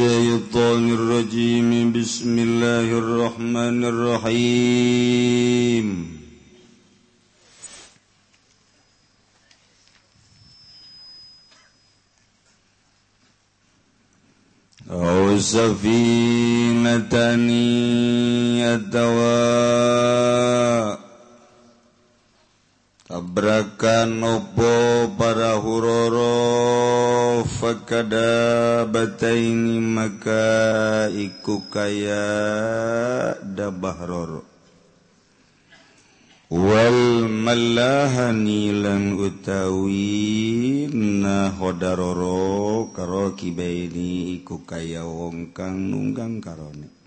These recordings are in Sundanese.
الشيطان الرجيم. بسم الله الرحمن الرحيم. أو سفينة يتوى tabrakan opo para huroro fakada bataini maka iku kaya dabahroro wal malahani lan utawi nahodaroro karo kibaini iku kaya wong kang nunggang karone.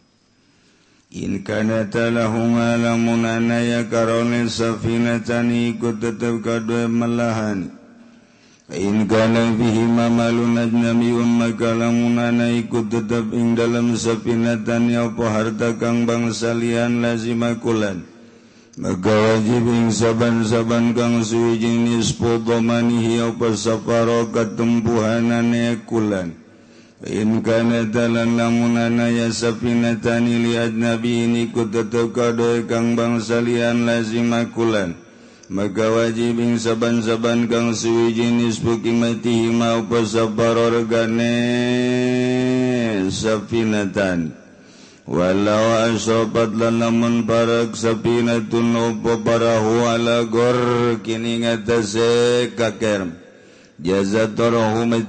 Inkanata lahunga lamun anaya karone safinatani ikut tetap kadua melahani. In kana fihi mamalun ajnamiyun maka lamun ana ikut tetap ing dalam safinatani apa harta kang bangsa lian lazimakulan. Maka wajib ing saban-saban kang suwijing nispo domanihi apa safaro katempuhanane kulan. Inkanetalan lamun anaya sapinatani lihat nabi ini ku tetap kang bangsa lian lazimakulan. Maka wajib ing saban-saban kang suwi jenis buki mati mau pasabar organe sapinatan. Walau asobat lan lamun parak sapinatun opo parahu ala gor kini ngatase kakerm. jaza torohu wa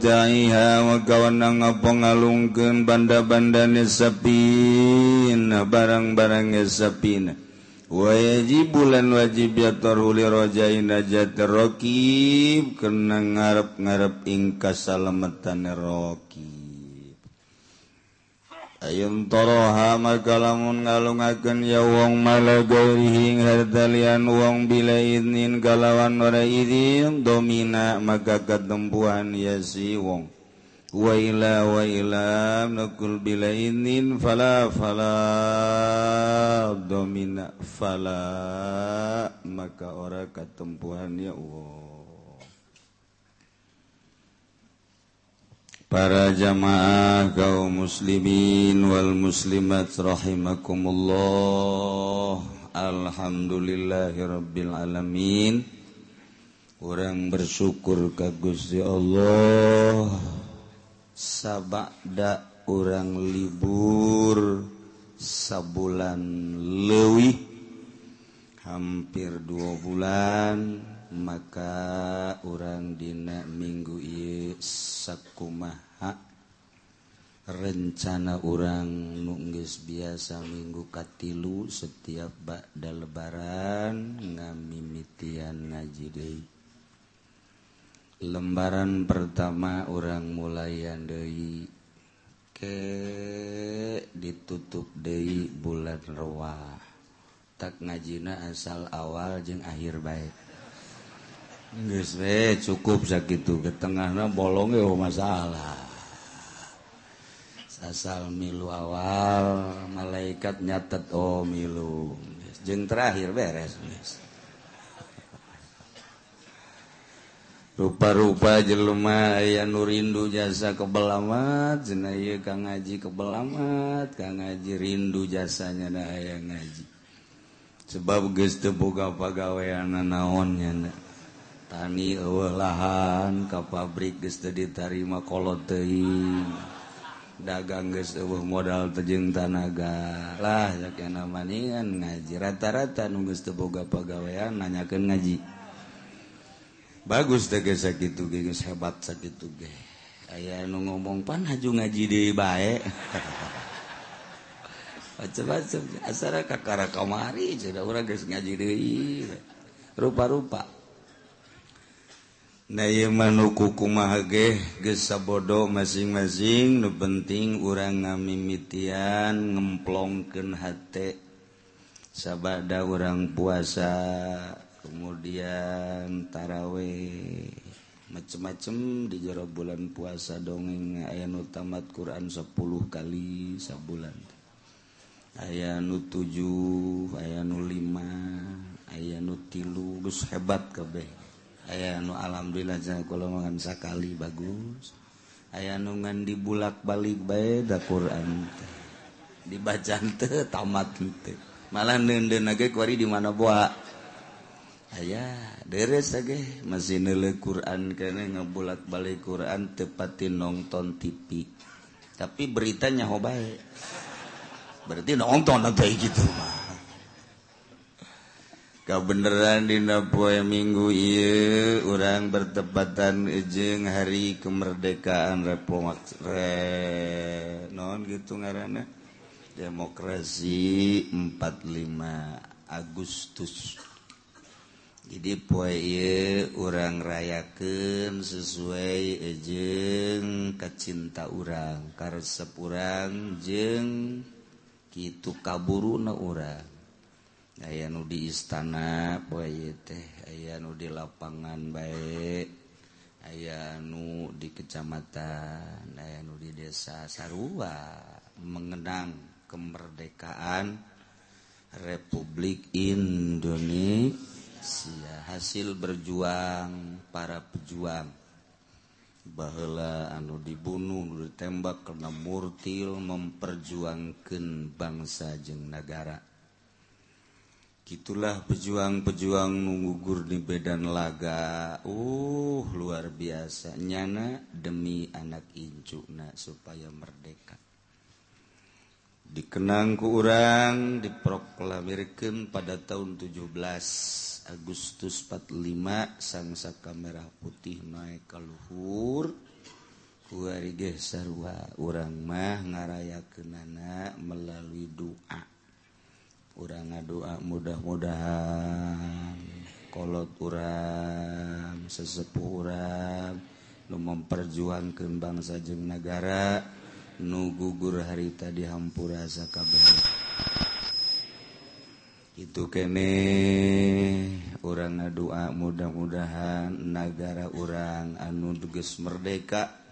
wakawana ngapong ngalungkeun banda-bandane sapina barang-barang sapina wajib bulan wajib ya torhu lirojain aja terokib kena ngarep-ngarep ing kasalametan rokib. Ayuntoroha maka lamun ngalungaken ya wong mala gairihi hartalian wong bila idnin kalawan ora idin domina maka katempuhan ya si wong. Wa ila wa ila nakul bila idnin fala fala domina fala maka ora katempuhan ya wong. para jamaah kaum muslimin wal muslimat rahimakumullah. Alhamdulillahirabbil alamin. Orang bersyukur ka Gusti Allah. Sabada orang libur sabulan leuwih. Hampir dua bulan. maka orang Dina Minggu I sakkumaha rencana orang nunggis biasa Minggu Katilu setiap bakda lebaran ngamimitian ngaji Dei lembaran pertama orang mulaian Dei ke ditutup Dei bulan Roa tak ngajina asal awal jeung akhir baik Geswe, cukup sakit ke tengah bolong masalah. Asal milu awal malaikat nyatet Oh milu. Jeng terakhir beres rupa-rupa jelma aya nu rindu jasa kebelamat jenaya Kang ngaji kebelamat Kang ngaji rindu jasanya aya ngaji. Sebab geste boga pagaweana naonnya tani lahan ka pabrik geste ditarima kolotein dagang geus uh modal tejeng tanagalah ya namaan ngaji. Rata-rata nunggus teboga pegawaian nanyakan ngaji. Bagus tegas sakit geus hebat sakit ge. Aya nu ngomong pan haju ngaji di bae. Macam-macam asara kakara kamari sudah orang guys ngaji deui. Rupa-rupa. manukukumage gesa bodoh masing-masing nu penting urang ngamimitian ngemplongken hate. Sabada orang puasa kemudian taraweh. Macem-macem di jero bulan puasa dongeng aya nu tamat Quran 10 kali sabulan. Aya nu 7 aya nu 5 aya nu tilu geus hebat kabeh. aya nu alhamdulillah golongan sakali bagus. Aya nungan di bulak-balik baeda Quran dibacante tamat gitu malah nage kuari di mana boa? Aya deres ge masih nele Quran kene ngebulak-balik Quran tepatin nonton TV tapi beritanya hobae berarti nonton nanti gitu mah. kabenaran dina poe minggu ieu urang bertepatan jeung hari kemerdekaan Republik re, non gitu ngaranna. Demokrasi 45 Agustus. Jadi poe ieu urang rayakeun sesuai ejeng kacinta urang. Karesep urang jeung kitu kaburuna urang. aya nu di istana boy teh. Aya nu di lapangan baik aya nu di kecamatan. Aya nu di desa Sarua mengenang kemerdekaan Republik Indonesia. Hasil berjuang para pejuang. Bahwa anu dibunuh ditembak karena murtil memperjuangkan bangsa jeng negara gitulah pejuang-pejuang nunggugur di bedan laga. Uh luar biasa. Nyana demi anak incuna supaya merdeka. Dikenangku orang diproklamirkan pada tahun 17 Agustus 45 sangsa merah putih naik ke luhur. Kuari sarwa orang mah ngarayakeunana melalui doa. urang doa mudah-mudahan kolot urang sesepuh urang nu memperjuang kembang sajeng negara nu gugur harita di hampura sakabeh itu kene orang doa mudah-mudahan negara urang anu geus merdeka.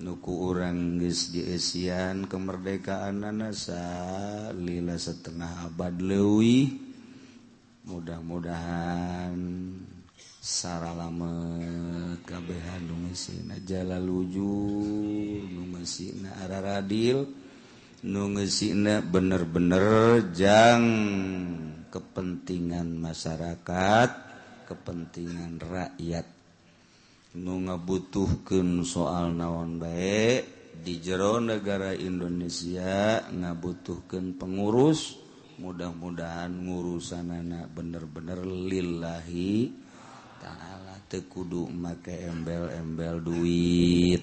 nuku orang guys diian kemerdekaan nasa lila setengah abad lewi mudah-mudahan Sara lama ngesina Jala nu ngesina bener-bener jang kepentingan masyarakat kepentingan rakyat. nu ngabutuhkan soal naon baik di jero negara Indonesia ngabutuhkan pengurus mudah-mudahan ngurusan anak bener-bener lillahi ta'ala tekudu make embel-embel duit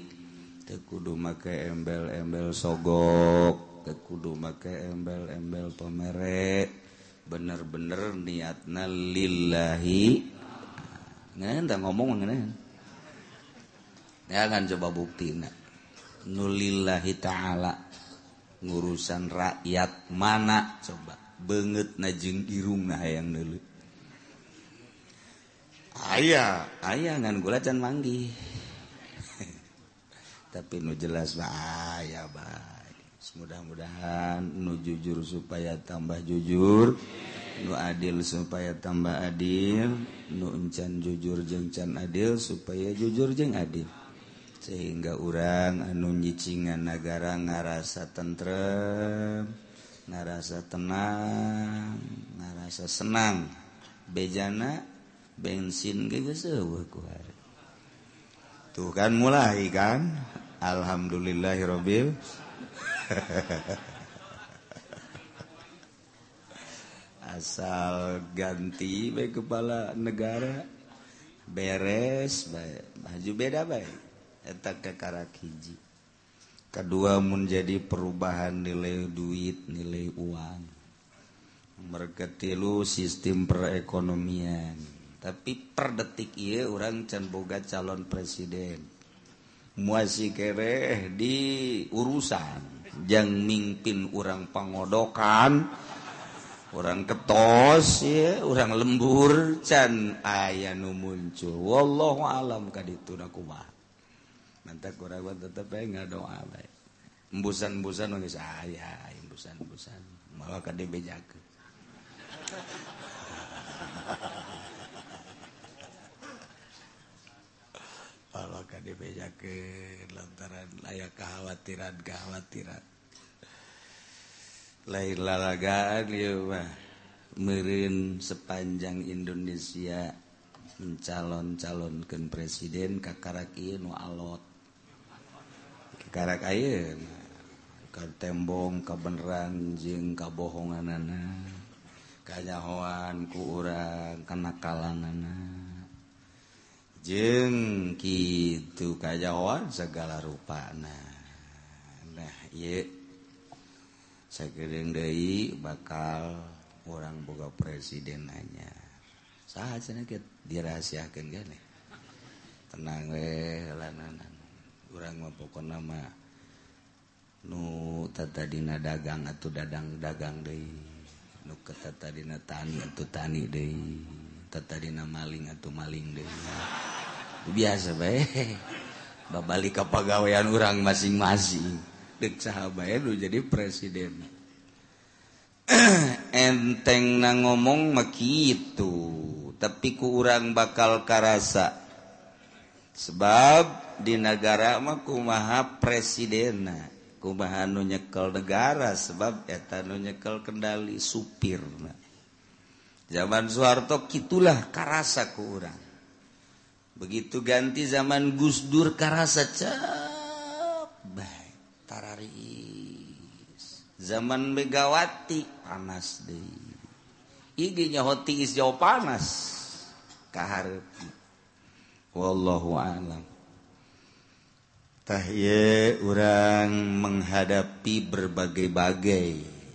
tekudu make embel-embel sogok tekudu make embel-embel pemerek bener-bener niatna lillahi. Nggak ngomong nggak jangan coba bukti nulillahi ta'ala. Ngurusan rakyat mana? Coba. Banget najeng irung nah yang dulu. Ayah ayah ngan gula can manggi. Tapi nu jelas bahaya baik mudah-mudahan nu jujur supaya tambah jujur. Nu adil supaya tambah adil. Nu encan jujur jeng can adil supaya jujur jeng adil. sehingga urang anu nyicingan negara ngarasa tentrem ngarasa tenang ngarasa senang. Bejana bensin tuh kan mulai kan? Alhamdulillahirobbil. Asal ganti baik kepala negara beres baik baju beda baik etak kekara hiji kedua menjadi perubahan nilai duit nilai uang. Merketilu sistem perekonomian. Tapi per detik ia orang canboga calon presiden. Muasi kereh di urusan. Jang mimpin orang pangodokan orang ketos ya orang lembur can aya nu muncul. Wallahu alam kaditu nakumah nanti kurang tetap ya nggak doa baik embusan embusan nggak sah ya embusan embusan malah kade bejak malah kade bejak lantaran layak kekhawatiran kekhawatiran. Lain lalagaan ya mah merin sepanjang Indonesia mencalon-calonkan presiden kakarakin nu alot. karak air tembong kebenaran jeng kabohongan anak kanyahoan kurang kana kalangan jeng gitu kajawan segala rupa nah ye segering bakal orang boga presiden hanya saat sana dirahasiakan gini tenang we lanana. kurang mapokok nama nutata dagang atau dadang dagang De nuketadina tani atau tani Detata maling atau maling deui. Biasa baik babalik ka pagawean orang masing-masing. Dek sahabat lu jadi presiden. Enteng na ngomong makitu tapi ku urang bakal karasa. Sebab di negara mahkumaha presidena. Kumahanu nyekel negara sebab etanu nyekel kendali supir zaman Soeharto gitulah karasa ke orang begitu ganti zaman Gus Dur karasa cap baik tararis. Zaman Megawati panas deh iginya hoti is jauh panas kaharep wallahu alam Tahye orang menghadapi berbagai-bagai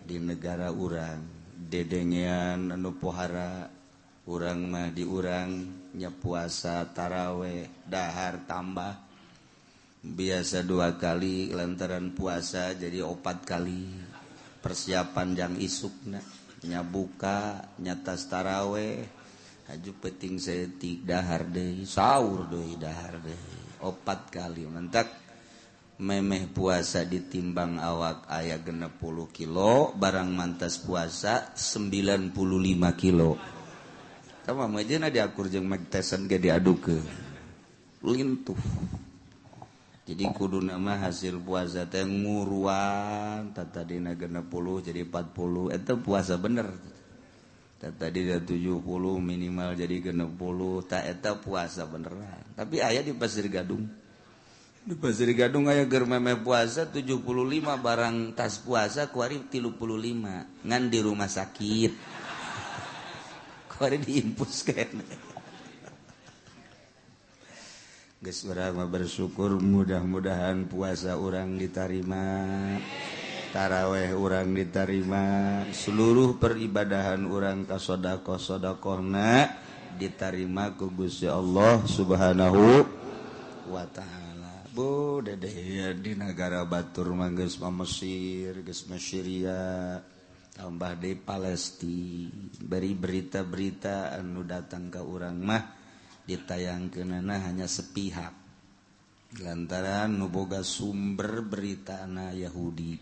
di negara urang. Dedengean anu pohara urang mah di urang nya puasa taraweh dahar tambah. Biasa dua kali lantaran puasa jadi opat kali. Persiapan yang isukna nyabuka nyatas taraweh. Haju peting setik dahar deh sahur deh dahar deh opat kali mantap memeh puasa ditimbang awak ayah genep puluh kilo barang mantas puasa 95 kilo. Sama aja diakur jeung magtesan ke ge diadu ke lintuh. Jadi kudu nama hasil puasa teh nguruan. Tata dina genep puluh jadi 40 itu puasa bener. Tata dina 70 minimal jadi genep puluh. Tak eta puasa beneran. Tapi ayah di pasir gadung. gadung aya meme puasa 75 barang tas puasa kuari tilu puluh lima. Ngan di rumah sakit. Kuari diimpus Guys berama bersyukur mudah-mudahan puasa orang diterima. Taraweh orang diterima. Seluruh peribadahan orang kasodako sodakohna diterima ku Gusti Allah subhanahu wa ta'ala. de di negara Batur Mangges Mesir Gesma Syria tambah di Palesti beri berita-berita anu datang ke urang mah ditayang ke nana hanya sepihak. Lantaran nuboga sumber berita anak Yahudi.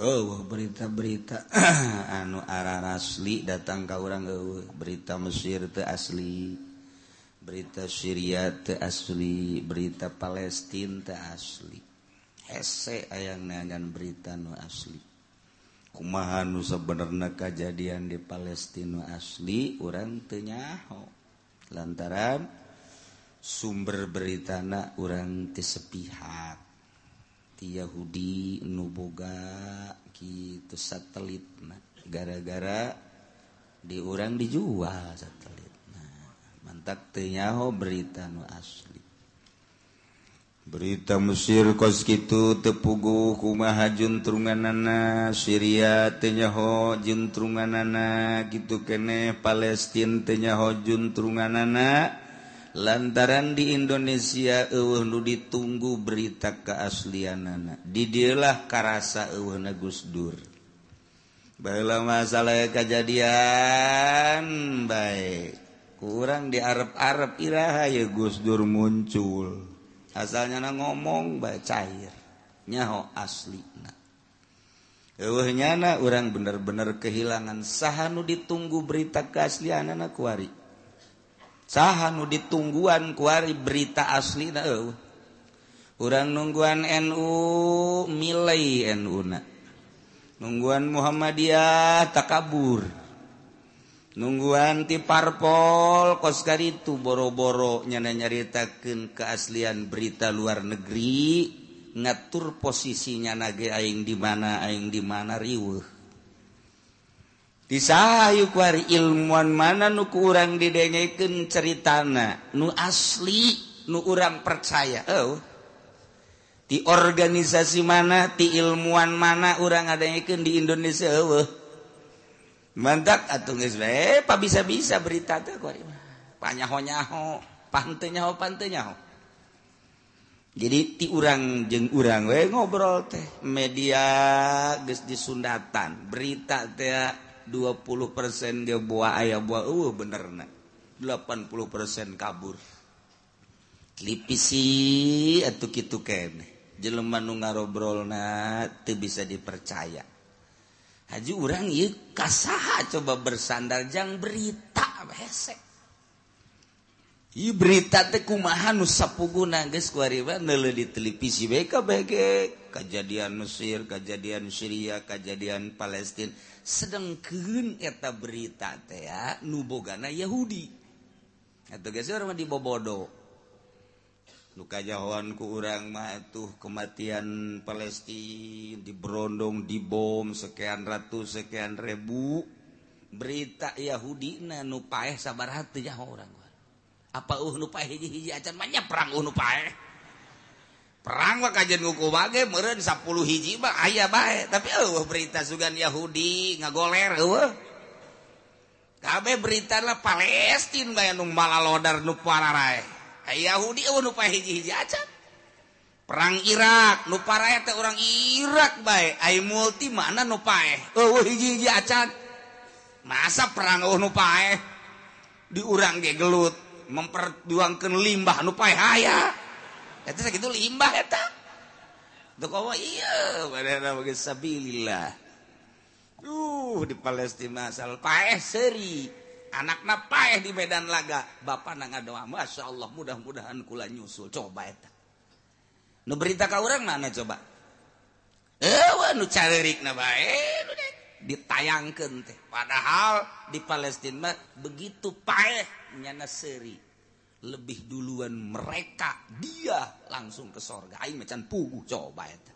Oh berita-berita anu arah asli datang ke orang berita Mesir itu asli. berita Syria te asli berita Palestina te asli. Hese ayang nangan berita nu asli. Kumaha nu sebenarnya kejadian di Palestina asli orang tenyaho lantaran sumber beritana orang tesepihak ti Yahudi nuboga gitu satelit gara-gara di orang dijual satelit. nyaho berita nu asli. Berita Mesir koskitu tepugu kumaha juntrungan nana Syria tenyaho juntrungan nana gitu kene Palestine tenyaho juntrungan nana lantaran di Indonesia eueuh nu ditunggu berita keaslianana didilah karasa eueuh na Gus Dur. Baiklah masalah kejadian baik. kurang di Arab-arab Iraha ya Gus Dur muncul. Asalnya na ngomong bae cair nyaho asli nyana orang bener-bener kehilangan sahanu ditunggu berita keaslian anak kuari sahanu ditungguan kuari berita asli na uh. orang nungguan NU milai NU na. Nungguan Muhammadiyah takabur. nungguan ti parpol koskar itu boro-boro nyana nyaritakan keaslian berita luar negeri ngatur posisinya nage aing di mana aing di mana riweuh. Disahayu kuari ilmuwan mana nu ku urang didengekeun ceritana nu asli nu urang percaya oh di organisasi mana ti ilmuwan mana urang ngadengekeun di Indonesia eueuh. mantak atau eh pak bisa bisa berita tuh kau panyaho nyaho pante nyaho pante nyaho jadi ti urang jeng urang we ngobrol teh media ges di sundatan berita teh 20 persen dia buah ayah buah uh bener na 80 persen kabur. Lipisi atau kitu kene. Jelema nu ngarobrol na teu bisa dipercaya. Haji urang ieu kasaha coba bersandar jang berita hesek. Ieu berita teh kumaha nu sapuguna geus kuariba neuleuh di televisi bae kabege kejadian Mesir, kejadian Syria, kejadian Palestina sedengkeun eta berita teh ya nu bogana Yahudi. Atuh geus urang mah dibobodo. nukajahwanku urang mauh kematian Palestine diberondong dibom sekian ratus sekian ribu. Berita Yahudi na nupaeh sabar hati orang apa uh nupaeh hiji hiji acan banyak perang uh nupaeh perang mah kajian nguku bage meren 10 hiji mah aya bae. Tapi uh berita sugan Yahudi ngagoler uh kabeh berita lah Palestina bae nu malalodar nu pararae Yahudi oh, hiji-hiji perang Irak nupara teh orang Irak baik ay multi mana nupae oh, oh hiji-hiji acan masa perang oh nupae diurang ge gelut memperjuangkan limbah nupae haya. Eta sakitu limbah eta. Dukawa oh, iya badana bagi sabilillah. Uh di Palestina asal paeh seri anakna paeh di Medan Laga. Bapak na nga doa Masya Allah mudah-mudahan kula nyusul. Coba eta. Nu berita ka orang mana coba? Eh, Ewa nu caririk na bae ditayangkan teh. Padahal di Palestina begitu paeh nyana seri lebih duluan mereka dia langsung ke sorga. Aing macan pugu coba eta.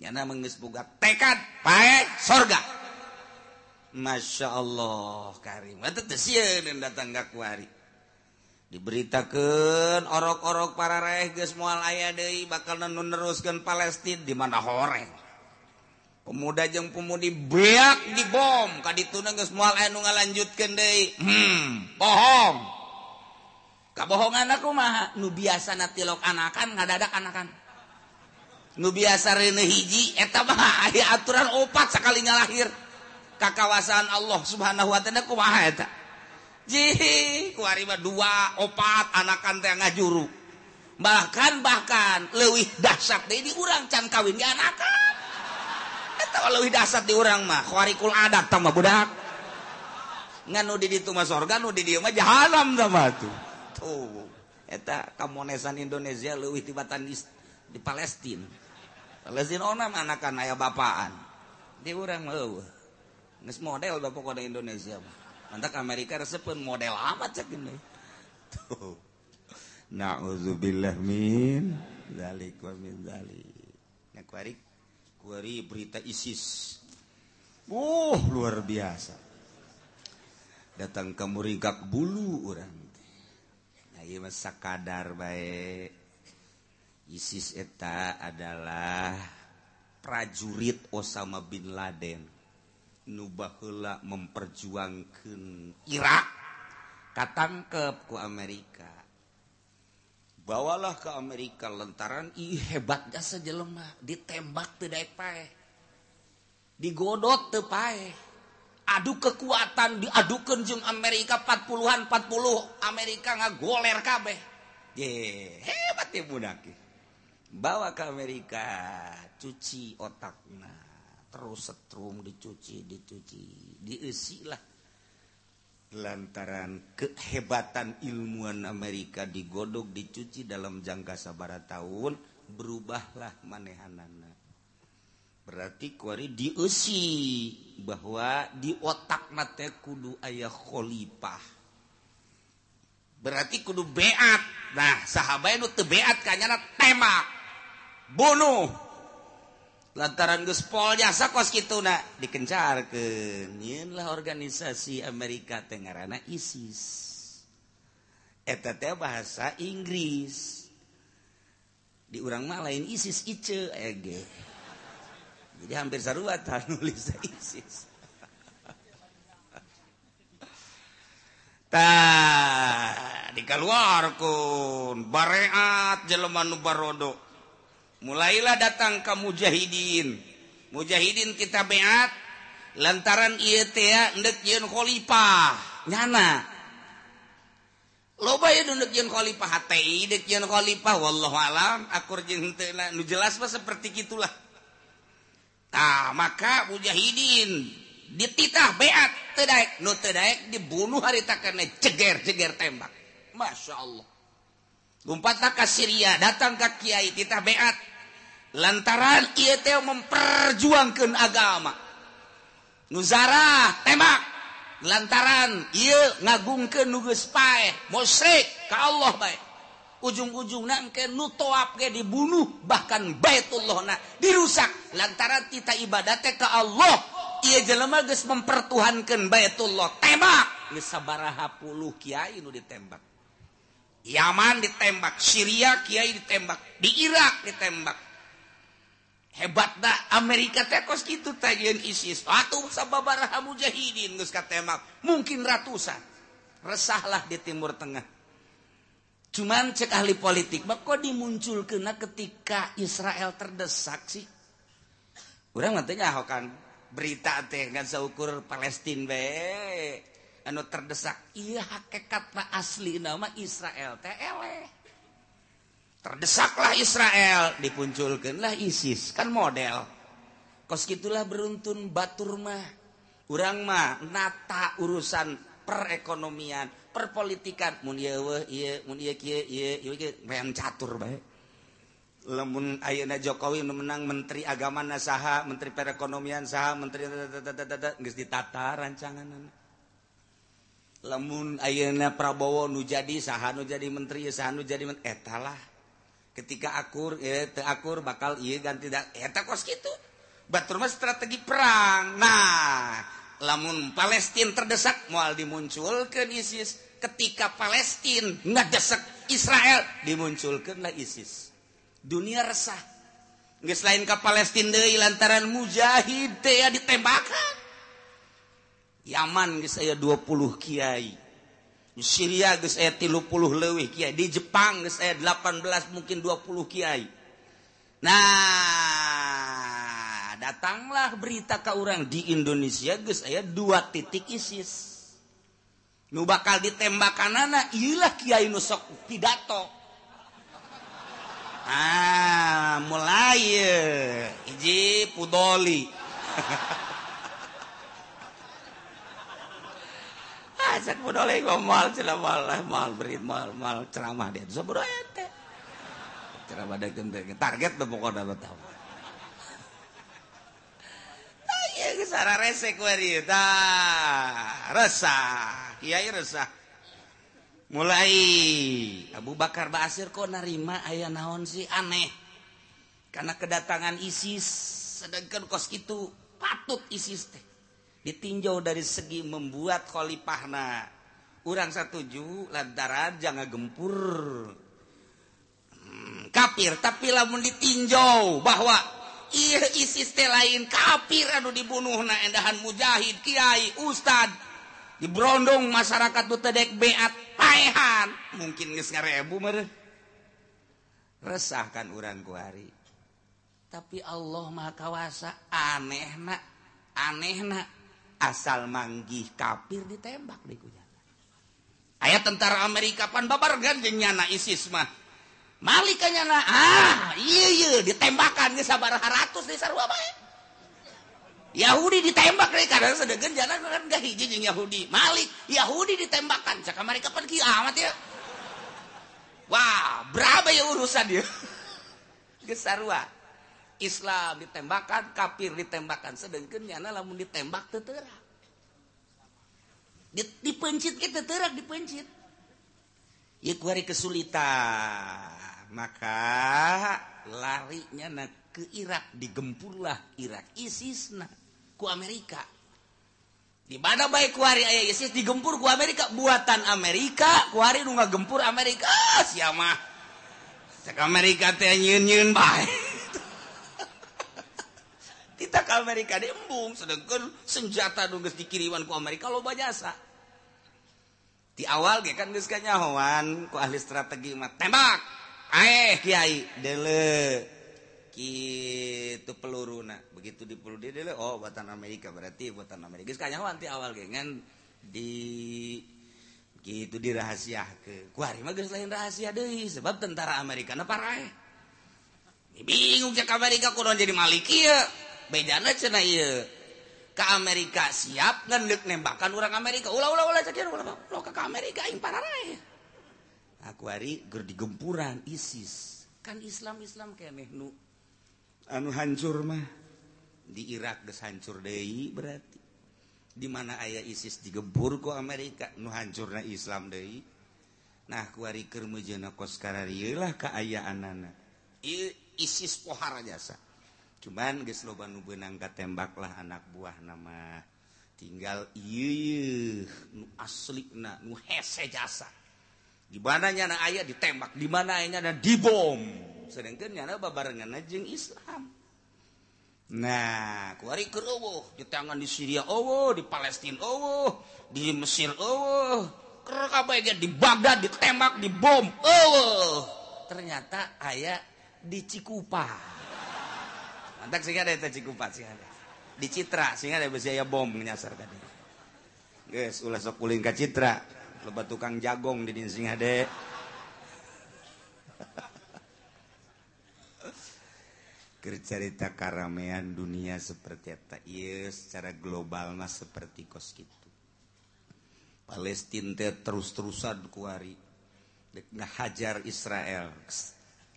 Nyana menggeus boga tekad paeh sorga. Masya Allah Karim datang kuari diberitakan orok-orok para raih mual aya Dei bakal meneruskan Palestina. Di mana horeng? Pemuda jeng pemudi beak di bom tadi tun semua lanjutkan De hmm, bohong. Kebohongan aku mah nu biasa natilok anakan nggak ada anakan. Nu biasa Rene hiji aya aturan opat sekalinya lahir kakawasan Allah subhanahu wa ta'ala kumaha eta? Jih kuarima dua opat anakan teh ngajuru. Bahkan bahkan leuwih dahsyat deui di urang can kawin di anakan. Eta leuwih dahsyat di urang mah. Kharikul adat tah mah budak. Ngan nu di ditu mah sorga nu di dieu mah jahanam tah tuh tuh eta kamonesan Indonesia leuwih tibatan di, di Palestina. Palestina onam anakan ayah bapaan. Di urang mah orang model Bapak kode Indonesia mantap Amerika resepun model amat cek ini. Tuh. Nauzubillah min zalik wa min zalik. Nah kuari berita ISIS. Uh luar biasa. Datang ke murigak bulu orang. Nah iya masa baik. ISIS eta adalah prajurit Osama bin Laden nubahla memperjuangkan Irak. Katangkep ku Amerika. Bawalah ke Amerika lantaran i hebat jasa jelema ditembak tidak pae digodot teu pae adu kekuatan diadukeun jeung Amerika 40-an 40 Amerika ngagoler kabeh. Ye hebat ya budak bawa ke Amerika cuci otakna. terus setrum dicuci dicuci diisilah lantaran kehebatan ilmuwan Amerika digodok dicuci dalam jangka sabara tahun berubahlah manehanana. Berarti kuari diusi bahwa di otak nate kudu ayah khalifah berarti kudu beat. Nah sahabat itu beat kanyana tema bunuh. lantaran gespol jasa kos gitu na dikencarkan organisasi Amerika Tengarana ISIS. Eta teh bahasa Inggris. Di urang mah lain ISIS ice ege. Jadi hampir sarua nulis ISIS. Ta dikaluarkeun. Bareat jelema nu barodo. Mulailah datang ke mujahidin. Mujahidin kita beat lantaran khalifah. Nyana. Loba ya khalifah HTI khalifah wallahu alam akur jelas mah seperti gitulah. Nah maka mujahidin dititah beat tedaik no tedaik dibunuh hari takane ceger ceger tembak. Masya Allah. Gumpat ke Syria datang ke Kiai kita beat lantaran IET memperjuangkan agama. Nuzara tembak. Lantaran ia ngagung ke nugus pae musyrik ke Allah baik ujung-ujung na ke nutoap ke dibunuh bahkan baitullah na dirusak. Lantaran kita ibadatnya ke Allah ia jelema geus mempertuhankan baitullah. Tembak! Geus sabaraha puluh kiai nu ditembak. Yaman ditembak Syria kiai ditembak di Irak ditembak. hebat Amerika tekos gitu tajian ISIS atuh sababaraha mujahidin geus katemak. Mungkin ratusan. Resahlah di Timur Tengah. Cuman cek ahli politik mah kok dimunculkeun ketika Israel terdesak sih? Urang mah teh kan berita teh ngan saukur Palestina bae anu terdesak. Iya hakikat asli nama Israel teh eleh. terdesaklah Israel. Dipunculkanlah ISIS kan model. Kos gitulah beruntun Baturmah urang mah nata urusan perekonomian perpolitikan. Mun ieu weh ieu mun ieu kieu ieu ieu beang catur bae. Lamun ayeuna Jokowi menang menteri agama saha menteri perekonomian saha menteri geus ditata rancanganna lamun ayeuna Prabowo nu jadi saha nu jadi menteri saha nu jadi men etalah ketika akur teakur bakal ganti tidak kos gitu Baturmah strategi perang. Nah lamun Palestina terdesak mual dimunculkan ISIS. Ketika Palestina ngadesek Israel dimunculkanlah ISIS. Dunia resah. Nggak selain ke Palestina deh lantaran mujahid ya ditembakkan Yaman saya 20 kiai. Syria geus aya 30 leuwih kiai, di Jepang geus aya 18 mungkin 20 kiai. Nah, datanglah berita ke orang di Indonesia geus aya dua titik ISIS. Nu bakal ditembakan anak iyalah kiai nu sok pidato. Ah, mulai hiji pudoli. target mulai. Abu Bakar Basir kok narima ayah naon sih? Aneh. Karena kedatangan ISIS sedangkan kos itu patut ISIS teh. ditinjau dari segi membuat khalifahna. Urang satuju lantaran jangan gempur. Hmm, kafir tapi lamun ditinjau bahwa iya ISIS teh lain kafir anu dibunuh na endahan mujahid kiai ustad. Dibrondong masyarakat nu tedek beat paehan. Mungkin geus ngarebu meureun. Resahkan urang ku hari. Tapi Allah maha kawasa aneh nak aneh nak asal manggih kafir ditembak di kunyana. Ayat tentara Amerika pan babar ganjeng nyana ISIS mah. Malika nyana ah iya iya ditembakan ge sabaraha ratus di sarua bae. Yahudi ditembak karena sedegan jalan kan gak hiji Yahudi. Malik Yahudi ditembakkan. Cak mereka pergi amat ya. Wah, berapa ya urusan dia? Gesarua. Islam ditembakkan, kafir ditembakkan. Sedangkan nyana lamun ditembak teterak. Dipencit kita terak dipencit. Ya kuari kesulitan. Maka larinya na ke Irak digempurlah Irak ISIS nah ku Amerika di mana baik kuari ayah ISIS digempur ku Amerika buatan Amerika kuari nu gempur Amerika ah, siapa cek Amerika teh nyeun nyeun bae kita ke Amerika diembung sedangkan senjata geus dikiriman ku Amerika loba jasa di awal ge kan geus kanyahoan ku ahli strategi mah tembak! Aeh kiai. Dele itu peluru begitu di perlu dia Oh buatan Amerika berarti buatan Amerika. Kayaknya nanti awal gengan di gitu dirahasia ke kuari mah lain rahasia deh sebab tentara Amerika na parah bingung cek Amerika kudu jadi malik ya bejana cena iya ke Amerika siap ngendek nembakan orang Amerika. Ulah ulah ulah cekir ulah ulah ke Amerika yang parah aku hari ger digempuran ISIS. Kan Islam Islam kayak nu. Anu hancur mah. Di Irak geus hancur deui berarti. Di mana ayah ISIS digebur ku Amerika nu hancurna Islam deui. Nah ku hari keur meujana kos kararieulah kaayaan ISIS pohara jasa. cuman guys loban nubenangga tembaklah anak buah nama tinggal iu nu asli na nu hese jasa. Di mana nyana ayah ditembak di mana ayahnya ada dibom. Sedangkan nyana babarengan jeng Islam. Nah kuari keruh di tangan di Syria oh di Palestina oh di Mesir oh kerakabaga di Baghdad ditembak dibom oh ternyata ayah di Cikupang Mantak sehingga ada teh cikupat sih ada. Di Citra sehingga ada besi aya bom nyasar tadi. Guys, ulah sok kulin ke Citra. Lebat tukang jagong di dinsing ada. Kercerita karamean dunia seperti apa? Iya, secara global mas seperti kos gitu. Palestina terus-terusan kuari Hajar Israel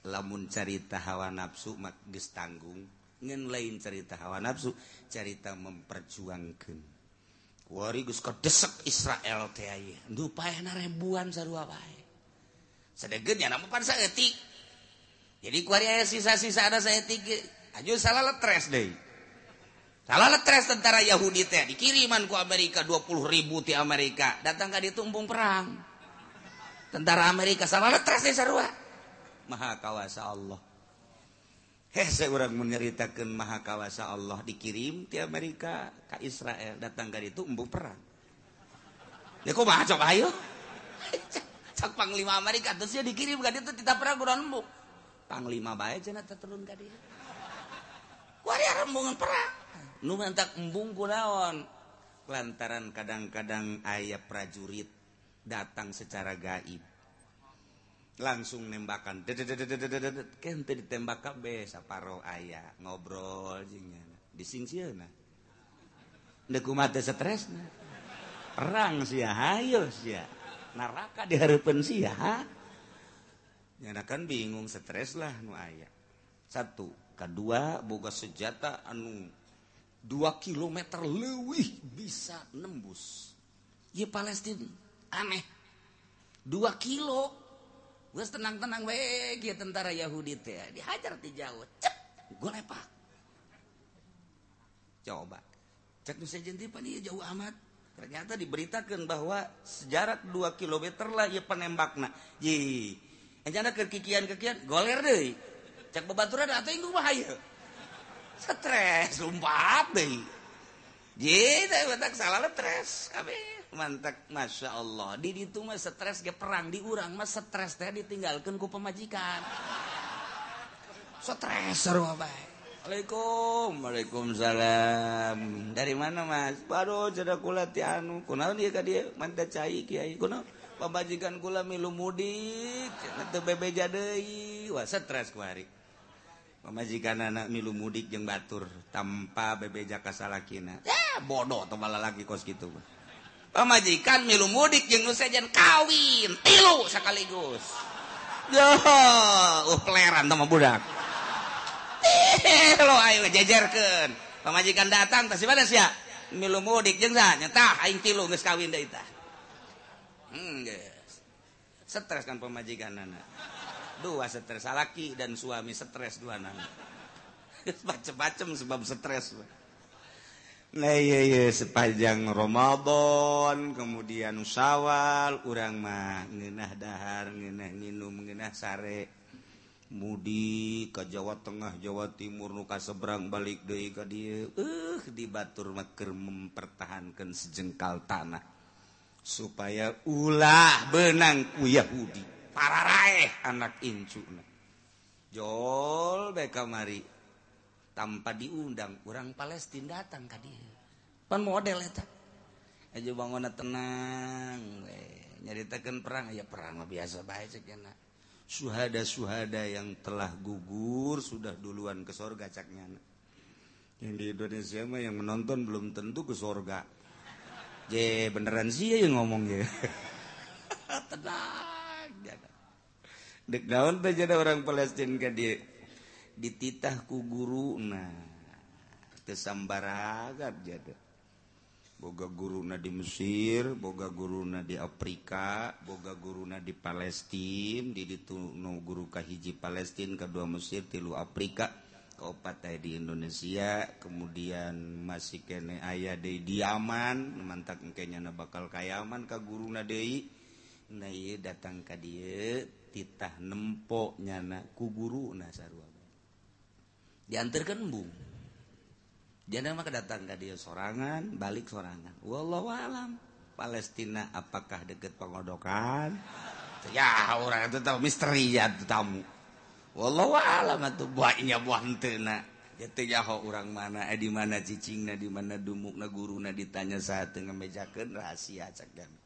lamun cerita hawa nafsu mak geus tanggung ngen lain cerita hawa nafsu cerita memperjuangkan wari geus kadesek Israel teh aya. Nu paehna rembuan sarua bae sadegeun nya nama pan saeutik. Jadi kuari aya sisa-sisa ada saeutik aja salah letres deui. Salah letres tentara Yahudi teh dikiriman ku Amerika 20 ribu ti Amerika. Datang ka ditu empung perang. Tentara Amerika salah letres deui sarua. Maha kawasa Allah. Heh saya orang menceritakan maha kawasa Allah dikirim ti Amerika ke Israel. Datang ke itu embung perang. Ya kok maha cok ayo? Cak panglima Amerika terus dia dikirim ke itu tidak perang kurang embung panglima baik cenah turun ka dieu. Kuari rembungan perang. Nu mantak embung kunaon lantaran kadang-kadang ayah prajurit datang secara gaib langsung nembakan. Ditembak kabeh saparo ayah. Ngobrol jingnya disingsieuna deku mate stresna perang sia hayo sia neraka dihareupeun sia kan bingung stres lah nu aya satu. Kedua boga sejata anu 2 km lebih bisa nembus. Ya Palestina aneh. 2 kilo Wes tenang-tenang we kieu tentara Yahudi teh dihajar ti jauh. Cek golepak. Coba. Cek nu sajentipan ieu jauh amat. Ternyata diberitakan bahwa sejarak 2 km lah ieu penembakna. Ye. Anjana kekikian-kekian goler deui. Cek babaturan atuh inggu mah hayu. Stres lumpat deui. Ye, teh batak salah stres kabeh. mantap Masya Allah. Did itu mah stres ge perang diurang mah stres teh ditinggalkan ku pemajikan. Stres sarua bae Assalamualaikum Waalaikumsalam. Dari mana Mas? Baru jeda kula ti anu kunaon ieu ka dieu mantap cai kiai. Kunaon? Pamajikan kula milu mudik teu bebeja deui. Wah stres ku hari. Pemajikan anak milu mudik jeung batur tanpa bebeja kasalakina eh bodoh teu malah lagi kos kitu mah. pemajikan milu mudik jeung nu sejen kawin. Tilu sekaligus. Yo uh peleran sama budak. Tilu ayo jejerkeun. Pemajikan datang tah sibades ya milu mudik jeung sa? Nyetah aing tilu geus kawin deui tah. Hmm geus. Stres kan pemajikanana dua stres laki dan suami stres dua nana macem-macem sebab stres. sepanjang Romadhon kemudian usawal urang mah ngeunah dahar ngenah minum ngenah sare. Mudi ke Jawa Tengah Jawa Timur nuka seberang balik Dei ke dia eh dibatur maker mempertahankan sejengkal tanah. Supaya ulah benang ku Yahudi. Para raeh anak incu jol beka mari tanpa diundang kurang Palestina datang ka dia. Pan model eta. Aja bangun tenang we. nyaritakan perang ya perang biasa baik cekena suhada-suhada yang telah gugur sudah duluan ke sorga caknya yang di Indonesia mah yang menonton belum tentu ke sorga. Je beneran sih ya yang ngomong ya? Tenang dek daun jadi orang Palestina dia dititahku guru nahsambaragap jadi boga guruna di Mesir boga guruna di Afrika boga guruna di Palestine diditu no guru kahiji Palestine kedua Mesir tilu Afrika keopat di Indonesia kemudian masih kene ayah di diaman mantak kayaknya na bakal kayaman ke nah iya datang ke dia titah nempok nyana ku guru nasar diantarkan embung. Jangan mah datang ke dia sorangan balik sorangan. Wallahu alam. Palestina apakah deket pengodokan? Ya orang itu tahu misteri ya itu tamu. Wallahu alam itu buahnya buah tena jadi jaho orang mana eh di mana cicingna di mana dumukna guruna ditanya saat dengan mejakan rahasia cak jami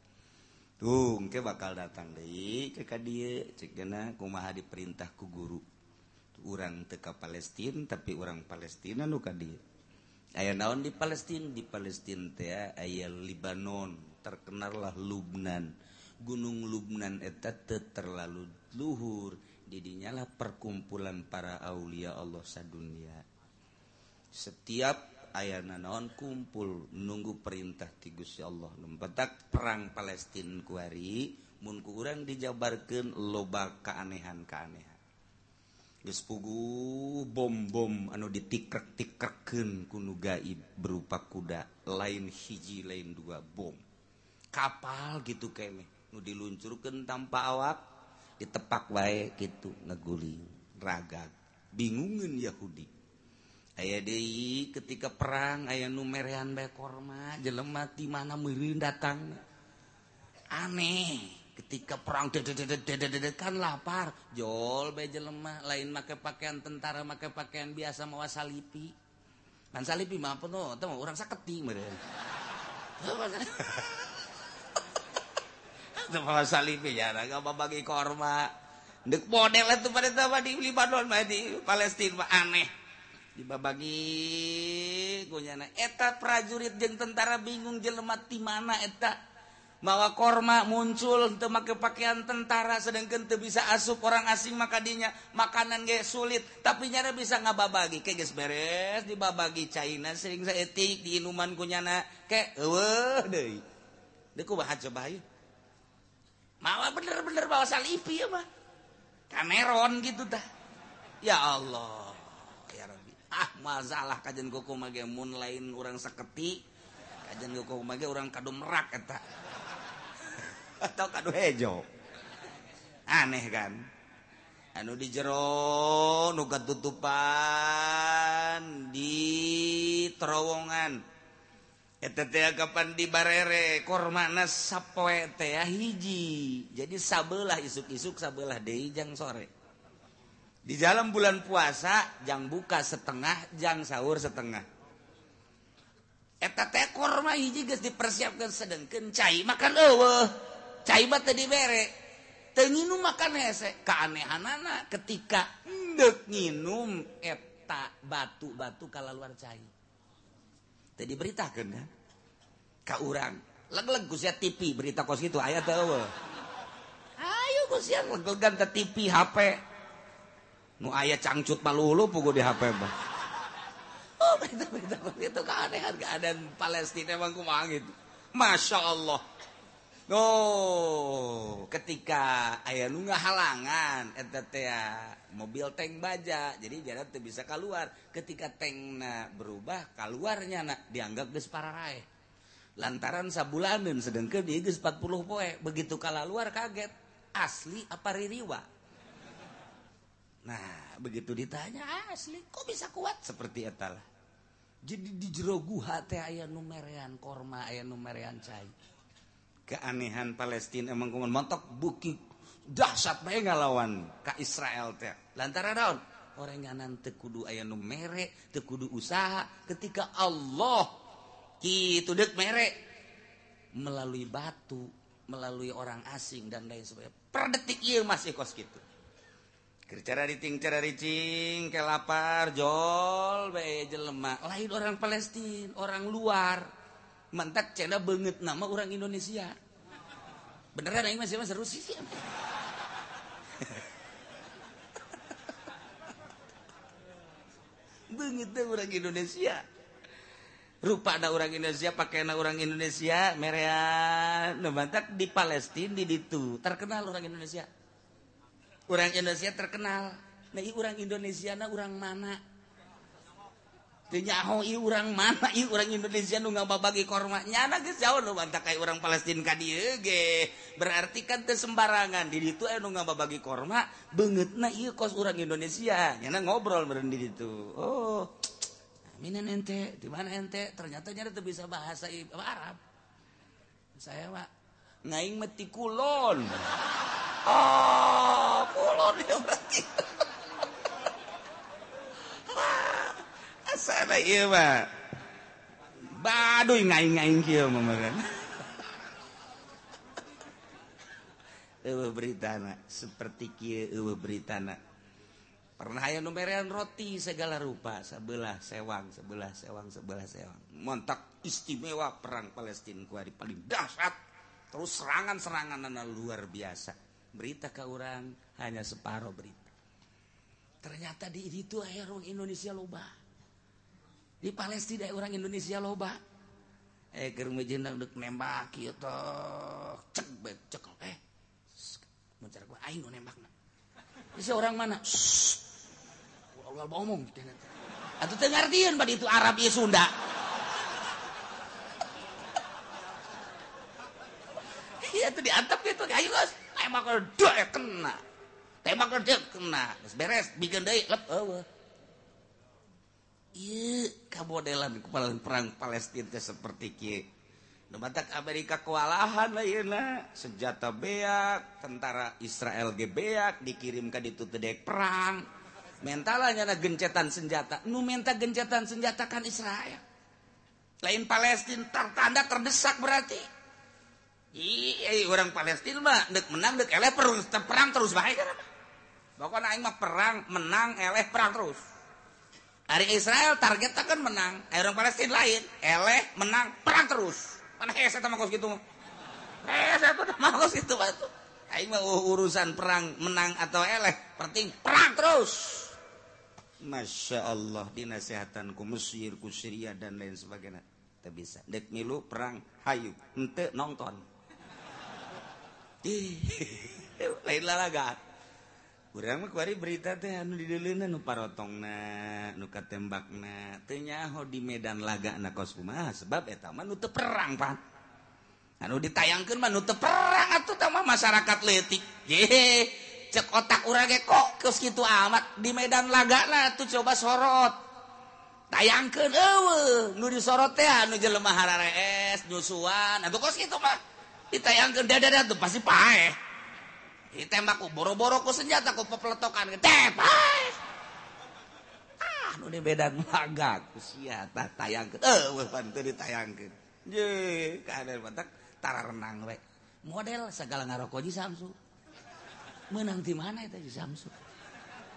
tuh ke bakal datang deh ke dia cek kumaha diperintah ku guru. orang teka Palestine tapi orang Palestina luka dia aya naon di Palestine di Palestine teh aya Libanon terkenallah Lubnan. Gunung Lubnan eta terlalu luhur didinyalah perkumpulan para Aulia Allah sadunia. Setiap ayana naon kumpul nunggu perintah tigus ya Allah. Lembatak perang Palestine kuari munku kurang dijabarkan loba keanehan-keanehan. gespugu bom-bom anu ditikrek-tikreken kuno gaib berupa kuda lain hiji lain dua bom. Kapal gitu keme nu diluncurkan tanpa awak ditepak wae gitu ngeguling ragag bingungin Yahudi. Aya deui ketika perang aya nu bekorma bae korma jelema ti mana meureun datang. Aneh. Ketika perang kan lapar. Jol be jelemah lain make pakaian tentara make pakaian biasa mawa salipi. Kan salipi mah apa no orang saketi meren mawa salipi ya gak bagi korma. Dek model itu pada tahu di Libanon di Palestina aneh. Bagi gonyana eta prajurit jeung tentara bingung jelemat di mana eta mawa korma muncul untuk make pakaian tentara sedangkan tuh bisa asup orang asing makadinya makanan gak sulit tapi nyara bisa ngababagi. Kayak guys beres dibabagi China sering saya etik di inuman kunyana kayak wah deh deku bahas coba yuk mawa bener-bener bawa salipi ya mah. Kameron gitu dah ya Allah. Ya Rabbi. Ah masalah kajen koko mage mun lain orang seketi kajen koko mage orang kado merak eta. atau kado hejo. Aneh kan? Anu di jero nu tutupan di terowongan. Eta kapan di barere kormana sapoe teh ah hiji. Jadi sabelah isuk-isuk sabelah deui jang sore. Di dalam bulan puasa jang buka setengah jang sahur setengah. Eta teh korma hiji geus dipersiapkan sedengkeun cai makan eueuh. caiba tadi bere minum makan hesek keanehan anak ketika dek minum eta batu-batu kalau luar cair tadi beritakan ya. Ka urang. Leg-leg Gus TV berita kos gitu. Ayat tahu ayo Gus ya legegan ke TV HP nu ayah cangcut malulu pugu di HP bah oh berita berita kos itu keanehan keadaan Palestina emang kumang gitu. Masya Allah. Oh ketika aya nu nggak halangan mobil tank baja jadi jarak tuh bisa keluar ketika tank berubah keluarnya nak dianggap ges para raih lantaran sabulanan sedangkan dia 40 poe begitu kalah luar kaget asli apa ririwa? Nah begitu ditanya asli kok bisa kuat? Seperti itulah jadi di jero guha teh aya numerian korma aya numerian cair keanehan Palestina emang kuman montok buki dahsyat bae ngalawan ka Israel teh. Lantaran naon? Orenganan teu kudu aya nu mere teu kudu usaha ketika Allah kitu deuk mere. Melalui batu melalui orang asing dan lain sebagainya. Per detik ieu masih kos kitu. Kercara diting, cara ricing, kelapar, jol, bae jelema. Lain orang Palestina, orang luar, mantak cenda banget nama orang Indonesia. Beneran ini masih mas Rusi sih banget orang Indonesia. Rupa ada orang Indonesia pakai orang Indonesia merean mantak di Palestina di itu. Terkenal orang Indonesia. Orang Indonesia terkenal. Nah orang Indonesia nah orang mana nyaho urang mana? Orang Indonesia nu bagi kormanya jauh nu bantak kayak orang Palestina ka dieu ge. Berarti kan teu sembarangan. Di ditu anu bagi korma beungeutna ieu kos urang Indonesia. Nyana ngobrol bareng di ditu oh Mina ente. Di mana ente? Ternyata nyari teu bisa bahasa Arab. Saya Pak ngaing meti kulon. Oh kulon ya berarti. Ah. Baduy ngaing-ngaing kieu mamakan eueuh beritana seperti kieu eueuh beritana. Pernah aya numerean roti segala rupa sebelah sewang sebelah sewang sebelah sewang. Montak istimewa perang Palestina kuari paling dahsyat. Terus serangan-serangan luar biasa. Berita ke orang hanya separuh berita. Ternyata di itu air Indonesia loba di Palestina eh, orang Indonesia loba. Eh keur jenang deuk nembak gitu cek bet cek. Eh mencar gua aing nembak nembakna si orang mana? Allah omong gitu, kan. atau dengar dia pada itu Arab ya Sunda. Iya tuh diantep gitu ayo guys tembak ya, kena. Tembak dek kena. Beres bikin deui lep eueuh. Iya kamodelan kepala perang Palestina seperti Kibatak Amerika kewalahan lain senjata beak tentara Israel gebeak dikirimkan ditutudek perang. Mentalnya gencetan senjata. Nu minta gencetan senjatakan Israel. Lain Palestine tertanda terdesak berarti. Orang Palestina menang perang terus baik perang menang eleh perang terus hari Israel target kan menang. Orang Palestina lain. Eleh menang perang terus. Mana heset sama kos gitu heset sama kos itu batu Aing mah urusan perang menang atau eleh penting perang terus. Masya Allah ku Mesir ku dan lain sebagainya. Tak bisa. Dek milu perang hayu. Ente nonton lain kurang berita teh anu diparotong nuka tembak nanyaho di Medan laga anak kosma sebab nu teu perang Pak. Anu ditayangkeun mah nu teu perang atuh tamah masyarakat leutik. Ye cek otak urang ge kok kes kitu amat di Medan laga nah tuh coba sorot. Tayangkeun eueuh nu disorot teh anu jelema hararees nyusuan atau kos gitu mah. Ditayangkeun dada tuh pasti paeh. Pae tembakku boro-boroku senjata kok pepeletokan ah nu di beda magaku sia tayang eh bantu ditayangkeun. Je kader batak tara renang we. Model segala ngaroko di Samsu. Menang di mana itu di Samsu?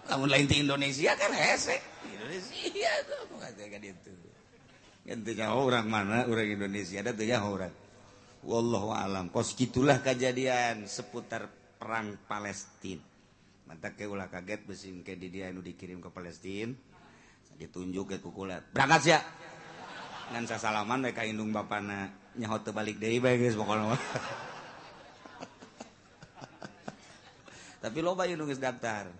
Kamu lain di Indonesia kan hese. Indonesia itu orang mana orang Indonesia ada tuh ya orang. Wallahu alam kos gitulah kejadian seputar perang Palestina mantap ke ulah kaget besin ke di dia dikirim ke Palestina ditunjuk ke kukulat. Berangkat ya dan sasalaman mereka indung bapana nyaho balik deh baik guys pokoknya tapi loba indung geus daftar.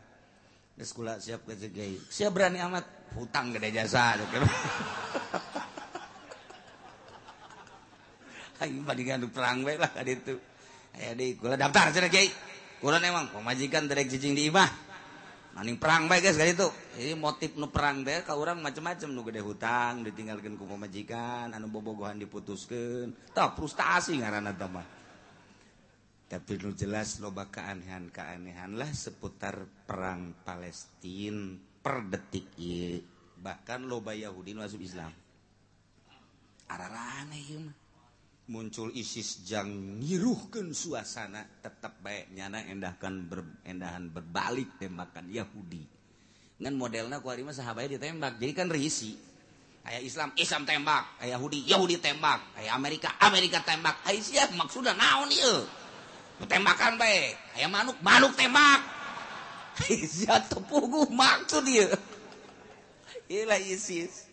Geus kula siap ke cegai siap berani amat? Hutang gede jasa Ayo bandingan perang baik lah tadi itu. Ayo deh, kula daftar cina kiai. Quran emang pemajikan derek cicing di imah. Maning perang baik guys kali itu. ini motif nu perang teh ka urang macam-macam nu gede hutang ditinggalkeun ku pemajikan, anu bobogohan diputuskeun. Tah frustasi ngaranna teh mah. Tapi nu jelas loba keanehan-keanehan lah seputar perang Palestina per detik ieu. Bahkan loba Yahudi masuk Islam. Arah aneh ieu mah. Muncul ISIS jang ngiruhkan suasana tetap baik nyana endahkan ber, endahan berbalik tembakan Yahudi. Dengan modelnya kuari mah sahabatnya ditembak jadi kan risi. Ayah Islam Islam tembak ayah Yahudi Yahudi tembak ayah Amerika Amerika tembak. Ayah siap maksudnya naon ieu? Tembakan baik aya manuk manuk tembak. Tepugu maksud dia Ila isis.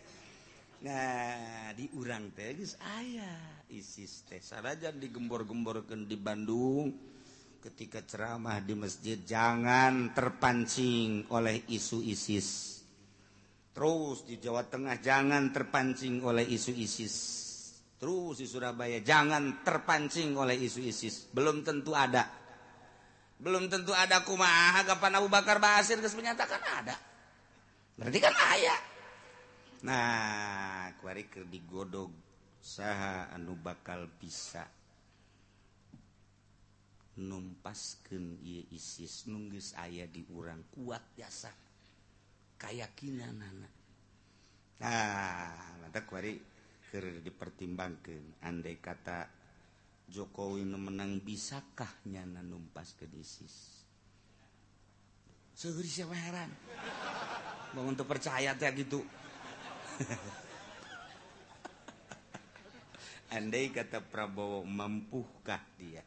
Nah diurang tegis ayah isis teh sarajan digembor-gemborkan di Bandung ketika ceramah di masjid. Jangan terpancing oleh isu ISIS. Terus di Jawa Tengah jangan terpancing oleh isu ISIS. Terus di Surabaya jangan terpancing oleh isu ISIS. Belum tentu ada. Belum tentu ada kumaha kapan Abu Bakar Basir geus menyatakan ada. Berarti kan ayah nah kuari digodog saha anu bakal bisa numpasken ISIS nunggis ayah di urang kuat jasa kayakakinan anak ah, dipertimbangkan andai kata Jokowi menang bisakah nyana numpas ke ISIS? Segeri siapa heran? Mau untuk percaya teh gitu. andai kata Prabowo mampukah dia?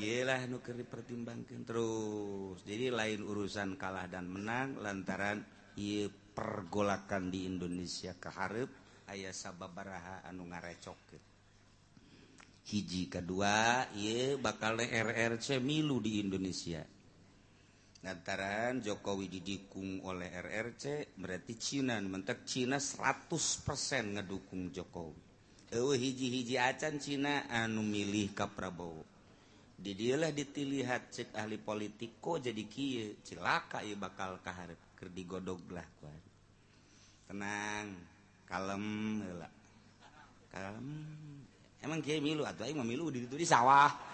Yelah nuker dipertimbangkan terus. Jadi lain urusan kalah dan menang lantaran ia pergolakan di Indonesia keharep ayah sababaraha anu ngarecok hiji kedua ia bakal RRC milu di Indonesia. lantaran Jokowi didikung oleh RRC berarti Cina mentek Cina 100% ngedukung Jokowi. Ewe hiji-hiji acan Cina anu milih ka Prabowo. Didilah ditilihat cek ahli politik kok jadi kieu cilaka ieu bakal kaharep keur digodog lah kuan. Tenang kalem heula. Kalem. Emang kieu milu? Atuh aing mah milu di sawah.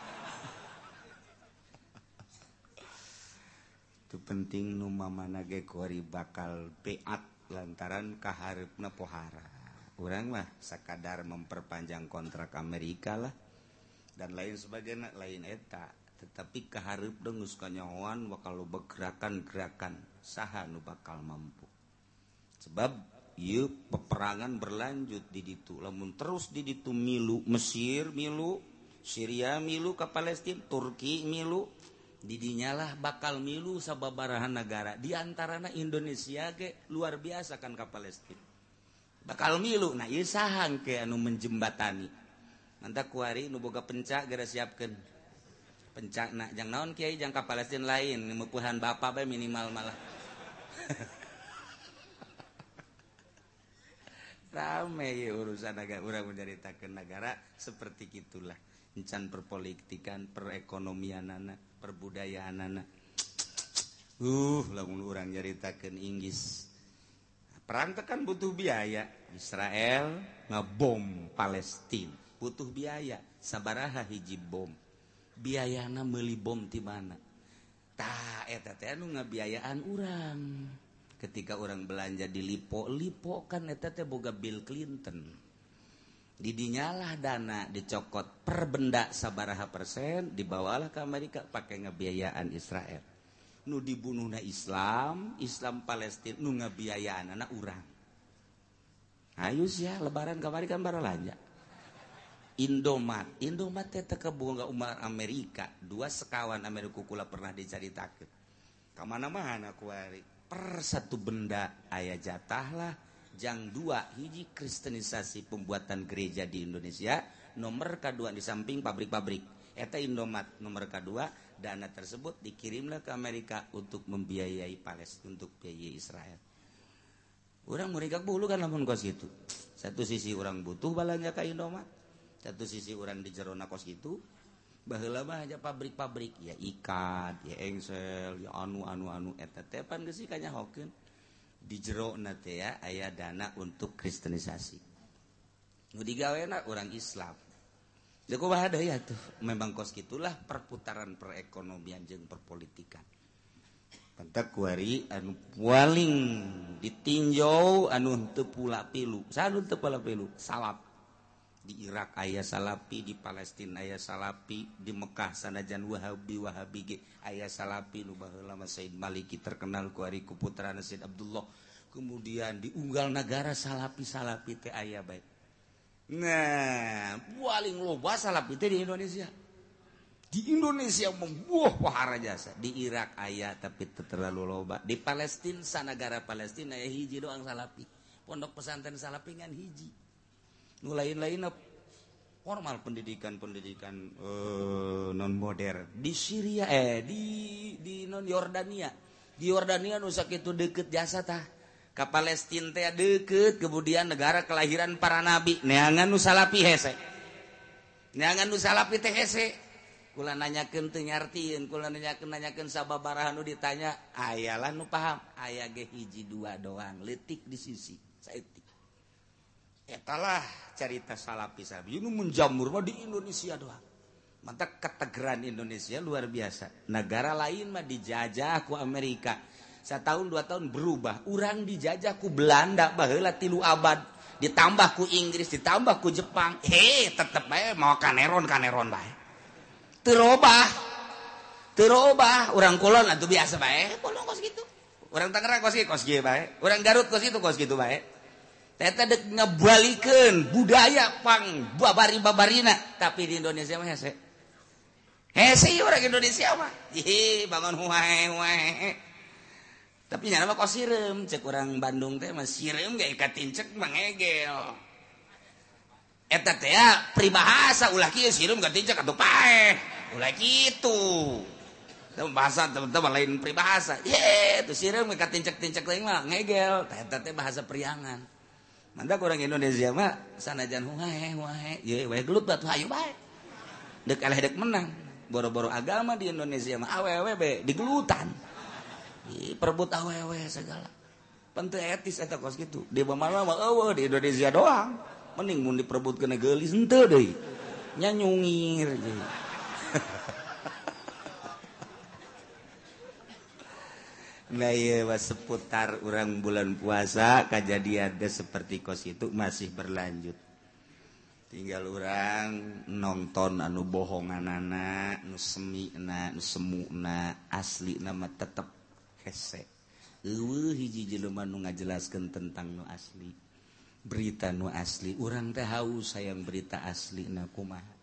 itu penting Numa managekori bakal peat lantaran keharp napohara kuranglah sekadar memperpanjang kontrak Amerikalah dan lain sebagainya lain eta. Tetapi keharp dengus kenyawan bakal bergerakan-gerakan saha nu bakal mampu. Sebab yuk peperangan berlanjut di ditu. Lamun terus di ditu milu Mesir milu Syria milu ke Palestina Turki milu didinyalah bakal milu sababarahan negara. Diantarana Indonesia ke luar biasa kan ke Palestina. Bakal milu. Nah ieu sahang ke anu menjembatani. Nanti kuari nu boga pencak gara siapkeun. Pencak nak jang naon kiai jang ka Palestina lain. Mepuhan bapa bae minimal malah. Rame ya urusan agak urang menceritakan negara seperti itulah encan perpolitikan perekonomian anak perbudayaan anak uh lamun orang nyaritakan Inggris. Perang tekan butuh biaya. Israel ngebom Palestina. Butuh biaya. Sabaraha hiji bom. Biayana meuli bom di mana? Tak eta teh anu ngabiayaan urang. Ketika orang belanja di lipo lipo kan eta teh boga Bill Clinton. didinyalah dana dicokot perbenda sabaraha persen dibawalah ke Amerika pakai ngebiayaan Israel. Nu dibunuhna Islam Islam Palestina nu ngebiayaan anak urang. Ayo ya lebaran kamari kan baru lanja. Indomat Indomat teh teka bunga umar Amerika. Dua sekawan Amerika kula pernah diceritakan kamana mana kuari per satu benda ayah jatah lah jang 2 hiji kristenisasi pembuatan gereja di Indonesia nomor K2 di samping pabrik-pabrik. Eta Indomat nomor K2 dana tersebut dikirimlah ke Amerika untuk membiayai Palestina untuk biaya Israel. Orang mereka bulu kan namun kos itu. Satu sisi orang butuh balanya ke Indomat satu sisi orang di Jerona kos itu bahwa mah aja pabrik-pabrik ya ikat ya engsel ya anu anu anu eta tepan geus hokeun di jero natea ayah dana untuk kristenisasi nu digawena orang Islam Jadi kumaha ya tuh memang kos gitulah perputaran perekonomian jeung perpolitikan. Tante kuari anu paling ditinjau anu teu pula pilu. Saha anu teu pula pilu? Salap. di Irak ayah salapi di Palestina ayah salapi di Mekkah sanajan Wahabi Wahabi ge ayah salapi. Nu baheula Said Maliki terkenal ku ari ku Said Abdullah. Kemudian di unggal negara salapi salapi teh ayah baik nah paling loba salapi teh di Indonesia. Di Indonesia membuah pahara jasa. Di Irak ayah tapi terlalu loba. Di Palestina sanagara Palestina ayah hiji doang salapi. Pondok pesantren salapingan hiji. nu lain-lain formal pendidikan-pendidikan eh, uh, non modern di Syria eh di di non Yordania di Yordania nusak itu deket jasa tah. Ke Palestina teh deket kemudian negara kelahiran para nabi. Neangan nusalapi hese. Neangan nusalapi teh hese. Kula nanyakeun teu nyartieun kula nanyakeun nanyakeun sababaraha nu ditanya. Ayalah nu paham. Aya ge hiji dua doang letik di sisi. Saeutik etalah carita salapis menjamur mah di Indonesia doang. Mantap ketegeran Indonesia luar biasa. Negara lain mah dijajah ku Amerika. Setahun dua tahun berubah. Orang dijajah ku Belanda bahula tilu abad. Ditambah ku Inggris ditambah ku Jepang. Eh tetep bae mau kaneron kaneron bae. Terubah terubah orang kulon atau biasa bae. Kolon kos gitu orang Tangerang kos gitu kos gitu bae. Orang Garut kos itu kos gitu bae. Ngebalikan budaya pang babari babarina tapi di Indonesia mah hese. Hese orang Indonesia mah. Ih bangun huai huai tapi nyana mah kok sirem. Cek orang Bandung teh mah sirem gak ikatin cek mangegel eta teh ya pribahasa ulah kieu sirem gak tincek atuh paeh. Ulah kitu. Bahasa teman-teman lain pribahasa ye tuh sirem gak tincek-tincek lain mah ngegel. Eta teh bahasa priangan Manda orang Indonesia mah sanajan wae wae ye wae gelut batu hayu bae. Dek eleh dek menang. Boro-boro agama di Indonesia mah awewe be digelutan. perebut awewe segala. Pente etis eta kos gitu. Di mana mah eueuh di Indonesia doang. Mending mun diperebutkeun geulis henteu deui. Nyanyungir. seputar orang bulan puasa kejadian ada seperti kos itu masih berlanjut. Tinggal orang nonton anu bohongan anak nusemi na nusemu na asli nama tetap hese hiji jelema nu ngajelaskan tentang nu asli. Berita nu asli. Orang teh haus sayang berita asli na kumaha.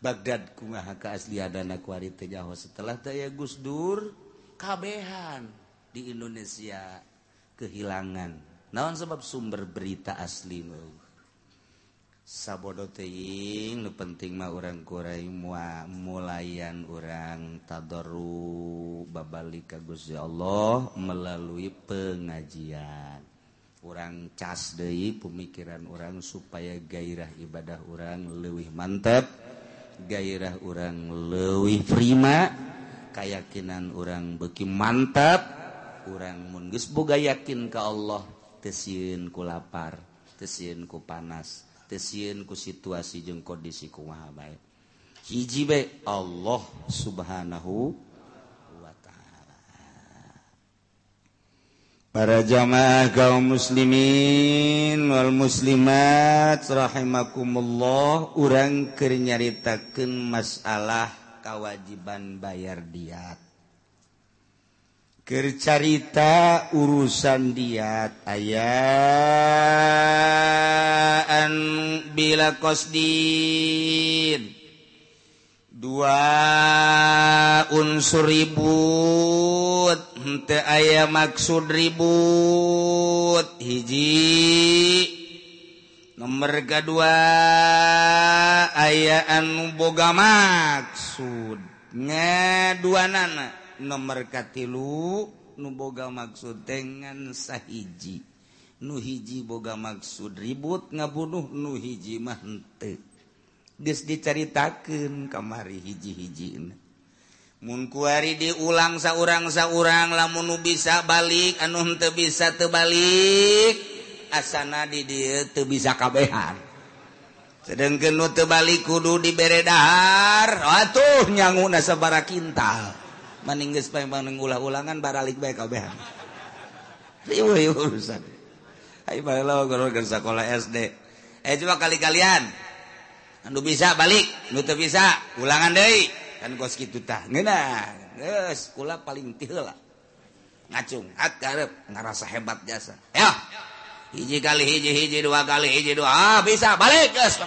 Baghdad kumaha keasliadana ada teh Jawa. Setelah daya Gus Dur kabehan. di Indonesia kehilangan. Naon sebab sumber berita asli sabodoteing nu penting mah orang kurai mua mulayan orang tadoru babalik ka Gusti Allah melalui pengajian. Orang cas deui pemikiran orang supaya gairah ibadah orang leuwih mantap gairah orang leuwih prima kayakinan orang beki mantap orang mun geus boga yakin ke Allah tesieun ku lapar tesieun ku panas tesin ku situasi jeung kondisi ku bae hiji bae Allah subhanahu wa ta'ala. Para jamaah kaum muslimin wal muslimat rahimakumullah urang keur nyaritakeun masalah kewajiban bayar diat. Kercarita urusan diat ayaan bila kosdi dua unsur ribut hente aya maksud ribut. Hiji nomor kedua ayaan boga maksud. Ngaduanana nomor katilu nuboga maksud dengan sahiji. Nuhiji boga maksud ribut ngabunuh nuhiji mante geus diceritakan kamari hiji-hiji munkuari diulang saurang saurang lamun bisa balik anu te bisa tebalik asana di dia teu bisa kabehan. Sedang genu tebalik kudu di beredar atuh nyangu nasabara kintal. maningges pemang ulah ulangan baralik baik kabeh. Riuh urusan. Ayo balik lo ke sekolah SD. Eh coba kali-kalian. Anu bisa balik, nu teu bisa ulangan deui. Kan kos kitu tah. Ngeunah. Geus kula paling tiheula. Ngacung, at garep ngarasa hebat jasa. Ya. Hiji kali hiji hiji dua kali hiji dua. Ah bisa balik geus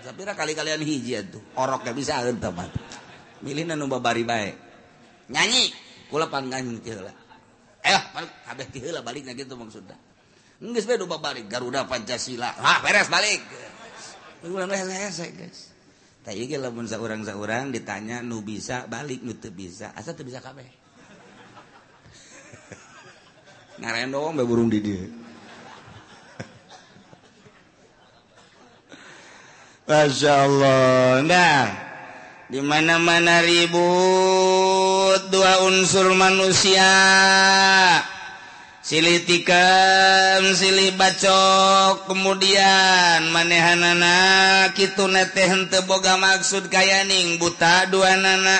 Sapira kali-kalian hiji atuh. orok bisa eueuh teman. Milih nu babari bae. nyanyi. Kula panggang tihela eh kabeh tihela baliknya gitu maksudnya Nggak bae doba balik Garuda Pancasila. Ah beres balik. Ulang saya saya guys. Tapi kalau lamun seorang-seorang ditanya Nu bisa balik nu bisa? Asal tuh bisa kabeh. Ngaren doang be burung di dieu Masya Allah. Nah. dimana-mana ribut dua unsur manusia. Silih tikam silih bacok kemudian manehanana kitu neteh henteu boga maksud kayaning buta dua nana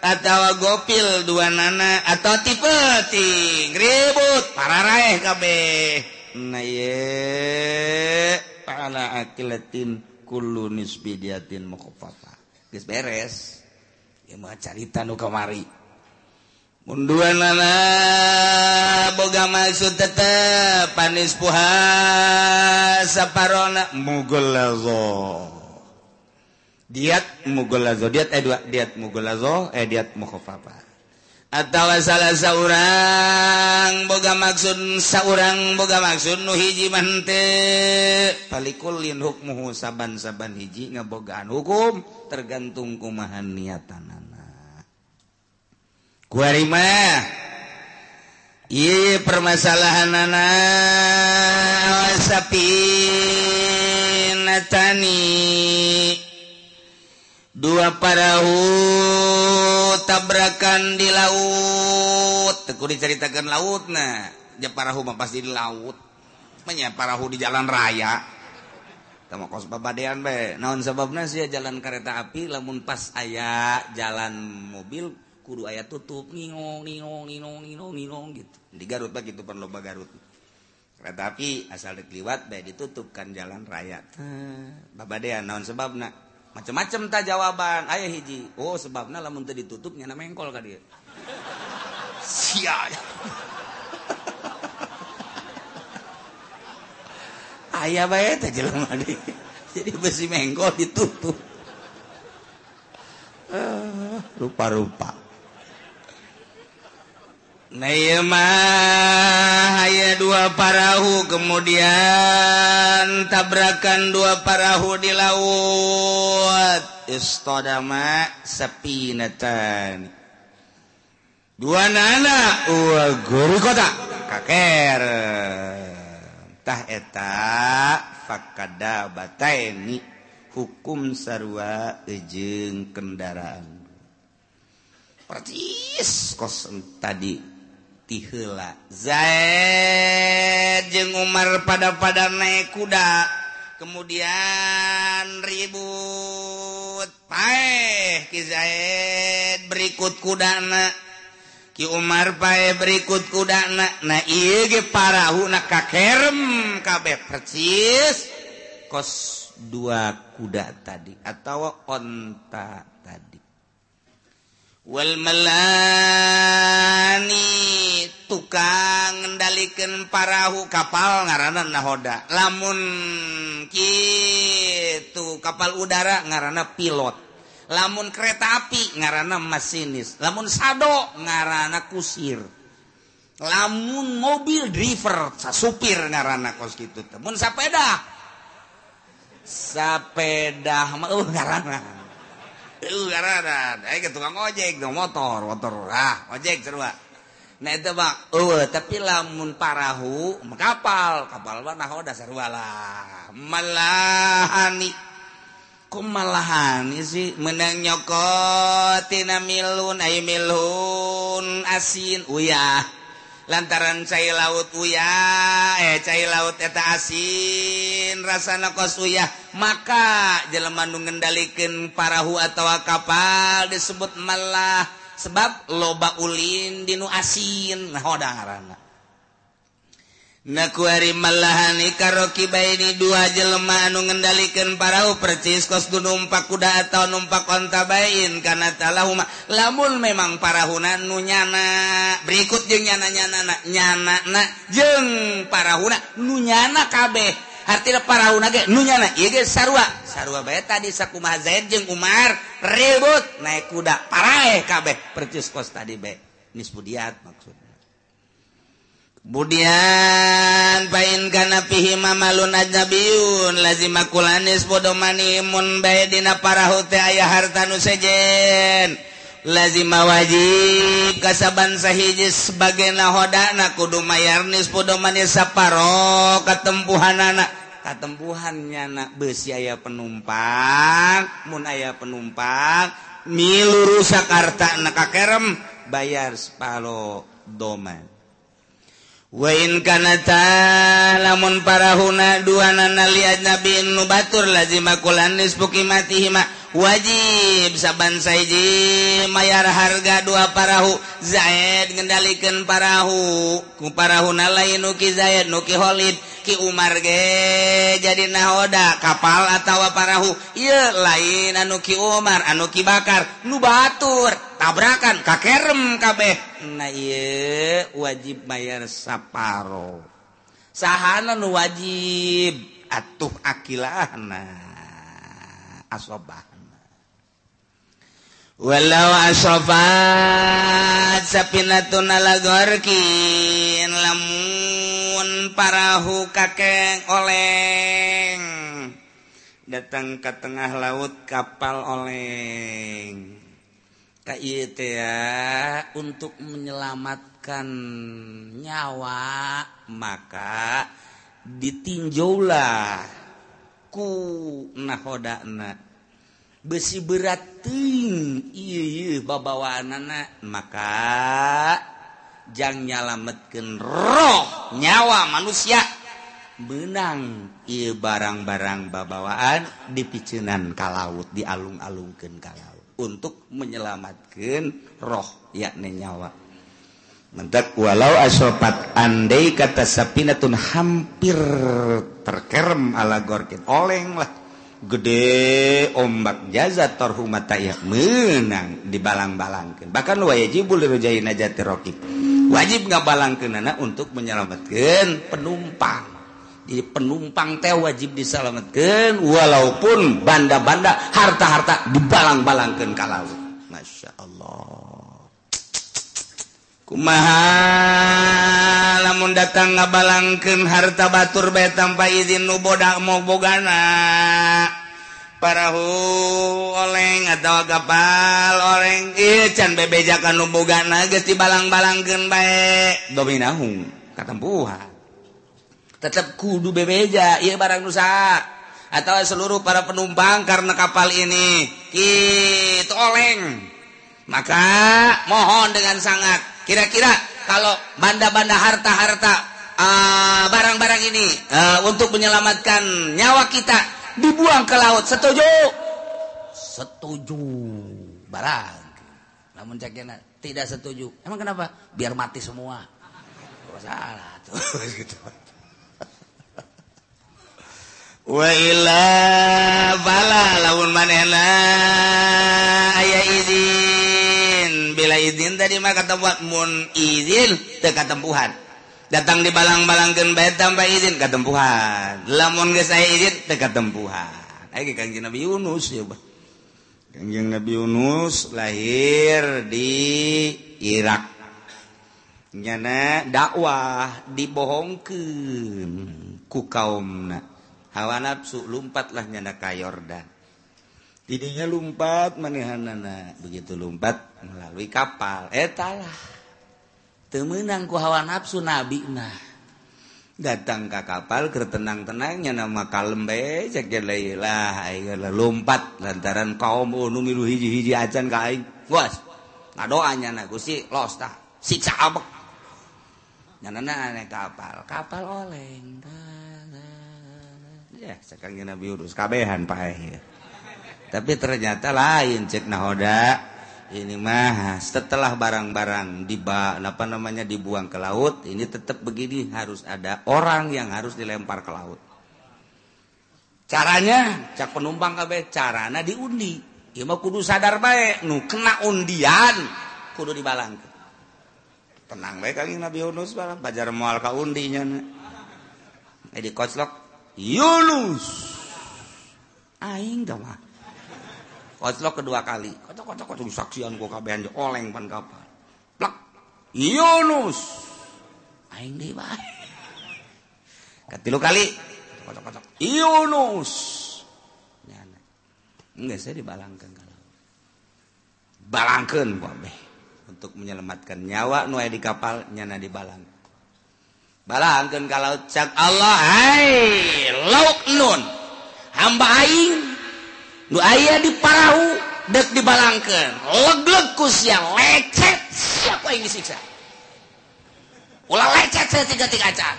atau gopil dua nana atau tipe ting ribut para raih kabeh. Na ye ala akilatin kullu nisbidiatin mukhaffafah beres. Carita nu kamari. Munduan nana boga maksud tetap panis puha saparona mugul diat mugul diat eh dua diat mugul eh diat mukhofafa atawa salah seorang boga maksud seorang boga maksud nu hiji mante palikulin hukmuhu saban-saban hiji ngabogaan hukum tergantung kumahan niatanana. Kuari mah ieu sapi natani. Dua parahu tabrakan di laut. Teku diceritakan laut nah ya parahu mah pasti di laut. Menya parahu di jalan raya. Sama kos babadean be. Naon sebabnya sih jalan kereta api lamun pas ayah jalan mobil kudu ayah tutup ningong ningong ningong ningong ningong gitu. Di Garut begitu perlu Garut. Kereta api asal dikliwat be ditutup kan jalan raya. Babadean naon sebabnya macam-macam tak jawaban. Ayah hiji. Oh sebabnya lamun tadi ditutupnya nama engkol ka dia. Sia. Ayah bae teh jelema jadi besi mengkol ditutup. Uh, rupa-rupa Neymah aya dua parahu kemudian tabrakan dua parahu di laut. Istodama sepinatan dua nana uh, guru kota kaker. Tah eta fakada bataini hukum sarwa ejeng kendaraan. Persis kosong tadi. tihela. Zaid jeung Umar pada pada naik kuda kemudian ribut. Paeh Ki Zaid berikut kudana. Ki Umar paeh berikut kudana. Na ieu ge parahu na kakerem kabeh. Persis kos dua kuda tadi atau onta. Tadi Walmelani tukang ngendalikan parahu kapal ngaranan nahoda. Lamun gitu kapal udara ngarana pilot. Lamun kereta api ngarana masinis. Lamun sado ngarana kusir. Lamun mobil driver supir ngarana kos gitu temun sepeda sepeda uh ngarana tukang ojek motor motor ah, ojek nah, uh, tapi lamun parahu kapal kapal nah, malahani. Ku malahani sih menang ay milun asin. Uyah lantaran cair laut uya eh cair laut eta asin rasana kos uya maka jelemanu ngendalikan parahu atau kapal disebut malah sebab loba ulin dinu asin. Nah hodang nakuharimalahani karoki kibaini dua jelema anu ngendalikan parau percis kos du numpak kuda atau numpak konta bain karena talahuma. Lamun memang parahuna nu nyana berikut jeung nyana nyana na nyana na jeng parahuna nu nyana kabeh. Artinya parahuna ge nu nyana ieu ge sarua. Sarua bae tadi sakumaha Zaid jeung Umar ribut naik kuda parae kabeh. Percis kos tadi bae. Nisbudiat maksudnya Budian pain kana pihi mamalun ajnabiun lazima kulanis podo manimun bae dina parahu teh aya harta nu sejen. Lazima wajib kasaban sahiji sebagai hodana kudu mayarnis podo manis saparo katempuhanana. Katempuhannya nak beusi aya penumpang mun aya penumpang milu rusak harta nak kakerem bayar sepalo doman Wain kanata lamun parahuna duana nali ajnabin nu batur lazima kulanis puki mati hima. wajib saban saiji mayar harga dua parahu. Zaid ngendalikan parahu. Ku parahuna lain nuki Zaid nuki Khalid. Ki Umar ge jadi nahoda kapal atawa parahu. Ieu lain anu ki Umar anu ki Bakar. Nu batur tabrakan kakerem kabeh. Nah ieu wajib mayar saparo. Sahana nu wajib. Atuh akilahna asobah. walau asrofat sapinatun ala gorkin lamun parahu kakek oleng. Datang ke tengah laut kapal oleng. KIT ya untuk menyelamatkan nyawa maka ditinjaulah ku nahodana. besi berating babawaan maka jangan nyalametkan roh nyawa manusia. Benang ia barang-barang babawaan dipicunan ka laut di alung-alungkan ka laut. Untuk menyelamatkan roh yakni nyawa. Mentak walau asopat andai kata sapinatun hampir terkerem ala gorkin oleng lah. gede ombak jaza torhumata ya menang dibalang-balangkan bahkan wajibul rojain aja terokib wajib nggak balangkan anak untuk menyelamatkan penumpang. Jadi penumpang teh wajib diselamatkan walaupun banda-banda harta-harta dibalang-balangkan kalau masya kumaha lamun datang ngabalangkeun harta batur bae tanpa izin nu bodak bogana. Parahu oleng atau kapal oleng. Ieu can bebejakan nu bogana geus dibalang-balangkeun bae. Dominahung katempuhan tetap kudu bebeja ieu barang nusa atau seluruh para penumpang karena kapal ini. Itu oleng. Maka mohon dengan sangat. Kira-kira kalau banda-banda harta-harta uh, barang-barang uh, ini uh, untuk menyelamatkan nyawa kita dibuang ke laut. Setuju? Setuju. Barang. Namun ceknya tidak setuju. Emang kenapa? Biar mati semua. Salah tuh? Gitu waila bala laun manena aya izin. Bila izin tadi maka tempat mun izin teka tempuhan datang di balang-balang gen bayar tambah izin ke tempuhan lamun ge saya izin teka tempuhan ayo kanjeng Nabi Yunus ya bah kanjeng Nabi Yunus lahir di Irak. Nyana dakwah dibohongkeun ku kaumna. hawa nafsu lumpatlah nyana ka Yordan tidinya lumpat manehanana. Begitu lumpat melalui kapal. Etalah temenang ku hawa nafsu nabi nah datang ke kapal ke tenang-tenangnya nama kalembe cek lah ayeuna lompat lantaran kaum oh, nu milu hiji-hiji acan ka aing. Was ngadoanya na Gusti los tah siksa abek. Nyanana aneh kapal. Kapal oleng tah ya sekarang nabi urus kabehan pak ya tapi ternyata lain cek nahoda. Ini mah setelah barang-barang diba apa namanya dibuang ke laut ini tetap begini harus ada orang yang harus dilempar ke laut. Caranya cak penumpang kabeh carana diundi. Ya mah kudu sadar baik nu kena undian kudu dibalangkeun. Tenang baik kali Nabi Yunus bajar moal ka undinya. Eh di koclok Yunus aing dah mah koclok kedua kali. Kocok kocok kocok saksian gua kabehan oleng pan kapal plak. Yunus aing deui bae katilu kali. Kocok kocok Yunus nyana enggak saya dibalangkan kalau balangkan babe untuk menyelamatkan nyawa nu di kapal nyana dibalangkan balangkeun ka laut cak Allah hai lauk nun. Hamba aing nu aya di parahu deuk dibalangkeun legleg ku lecet siapa yang disiksa. Ulah lecet saya tiga-tiga cak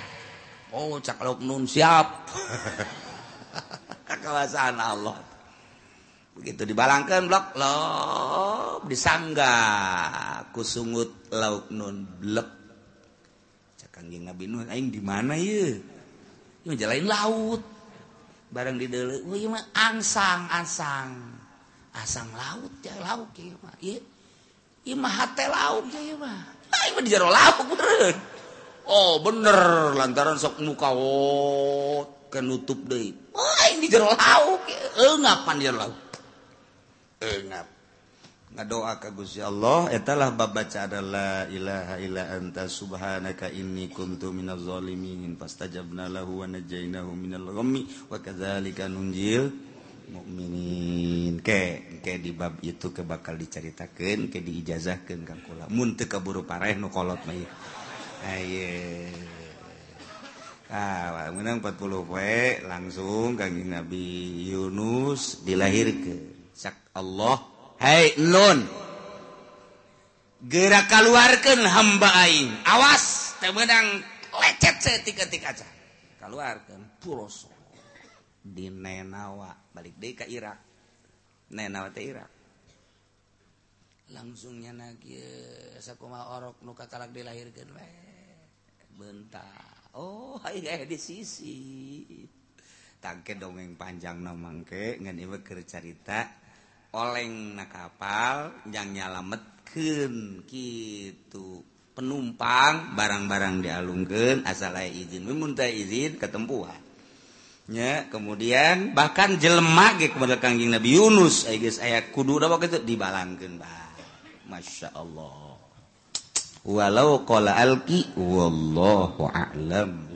oh cak lauk nun siap. Kekuasaan Allah. Begitu dibalangkan blok lo disangga. Kusungut lauk nun blek. anjing Nabi Nuh aing di mana ieu? Ieu jalain laut. Barang di deuleu oh ieu mah angsang asang asang laut ya laut ya mah. Ieu ieu mah hate laut ya ieu mah. Ah, aing mah di jero laut bener oh bener lantaran sok muka wot kenutup deui. Oh aing di jero laut eungapan di jero laut eungap ngadoa ka Gusti Allah etalah babaca adalah ilaha illa anta subhanaka inni kuntu minaz zalimin fastajabna lahu wa najainahu minal ghammi wa kadzalika nunjil mukminin ke ke di bab itu ke bakal diceritakeun ke diijazahkeun kang kula. Mun teu kaburu pareh nu kolot mah aye. Ah menang 40 poe langsung kanjeng Nabi Yunus dilahirkeun. Sak Allah Hai non gerak keluarkan hamba aing. Awas temenang lecet setik-etik aja keluarkan puroso di Nenawa. Balik deh ke Irak Nenawa teh Irak langsungnya nagi sakuma orok nu katalak dilahirkan we. Bentar oh hai di sisi. Tangke dongeng panjang namangke ngan ieu keur carita. oleng na kapal yang nyalametken gitu penumpang barang-barang dialungkan asal izin meminta izin ketempuhan Ya, kemudian bahkan jelemak ge kepada Kangjeng Nabi Yunus ai geus aya kudu da waktu itu dibalangkeun bah. Masya Allah. Walau qala alki wallahu a'lam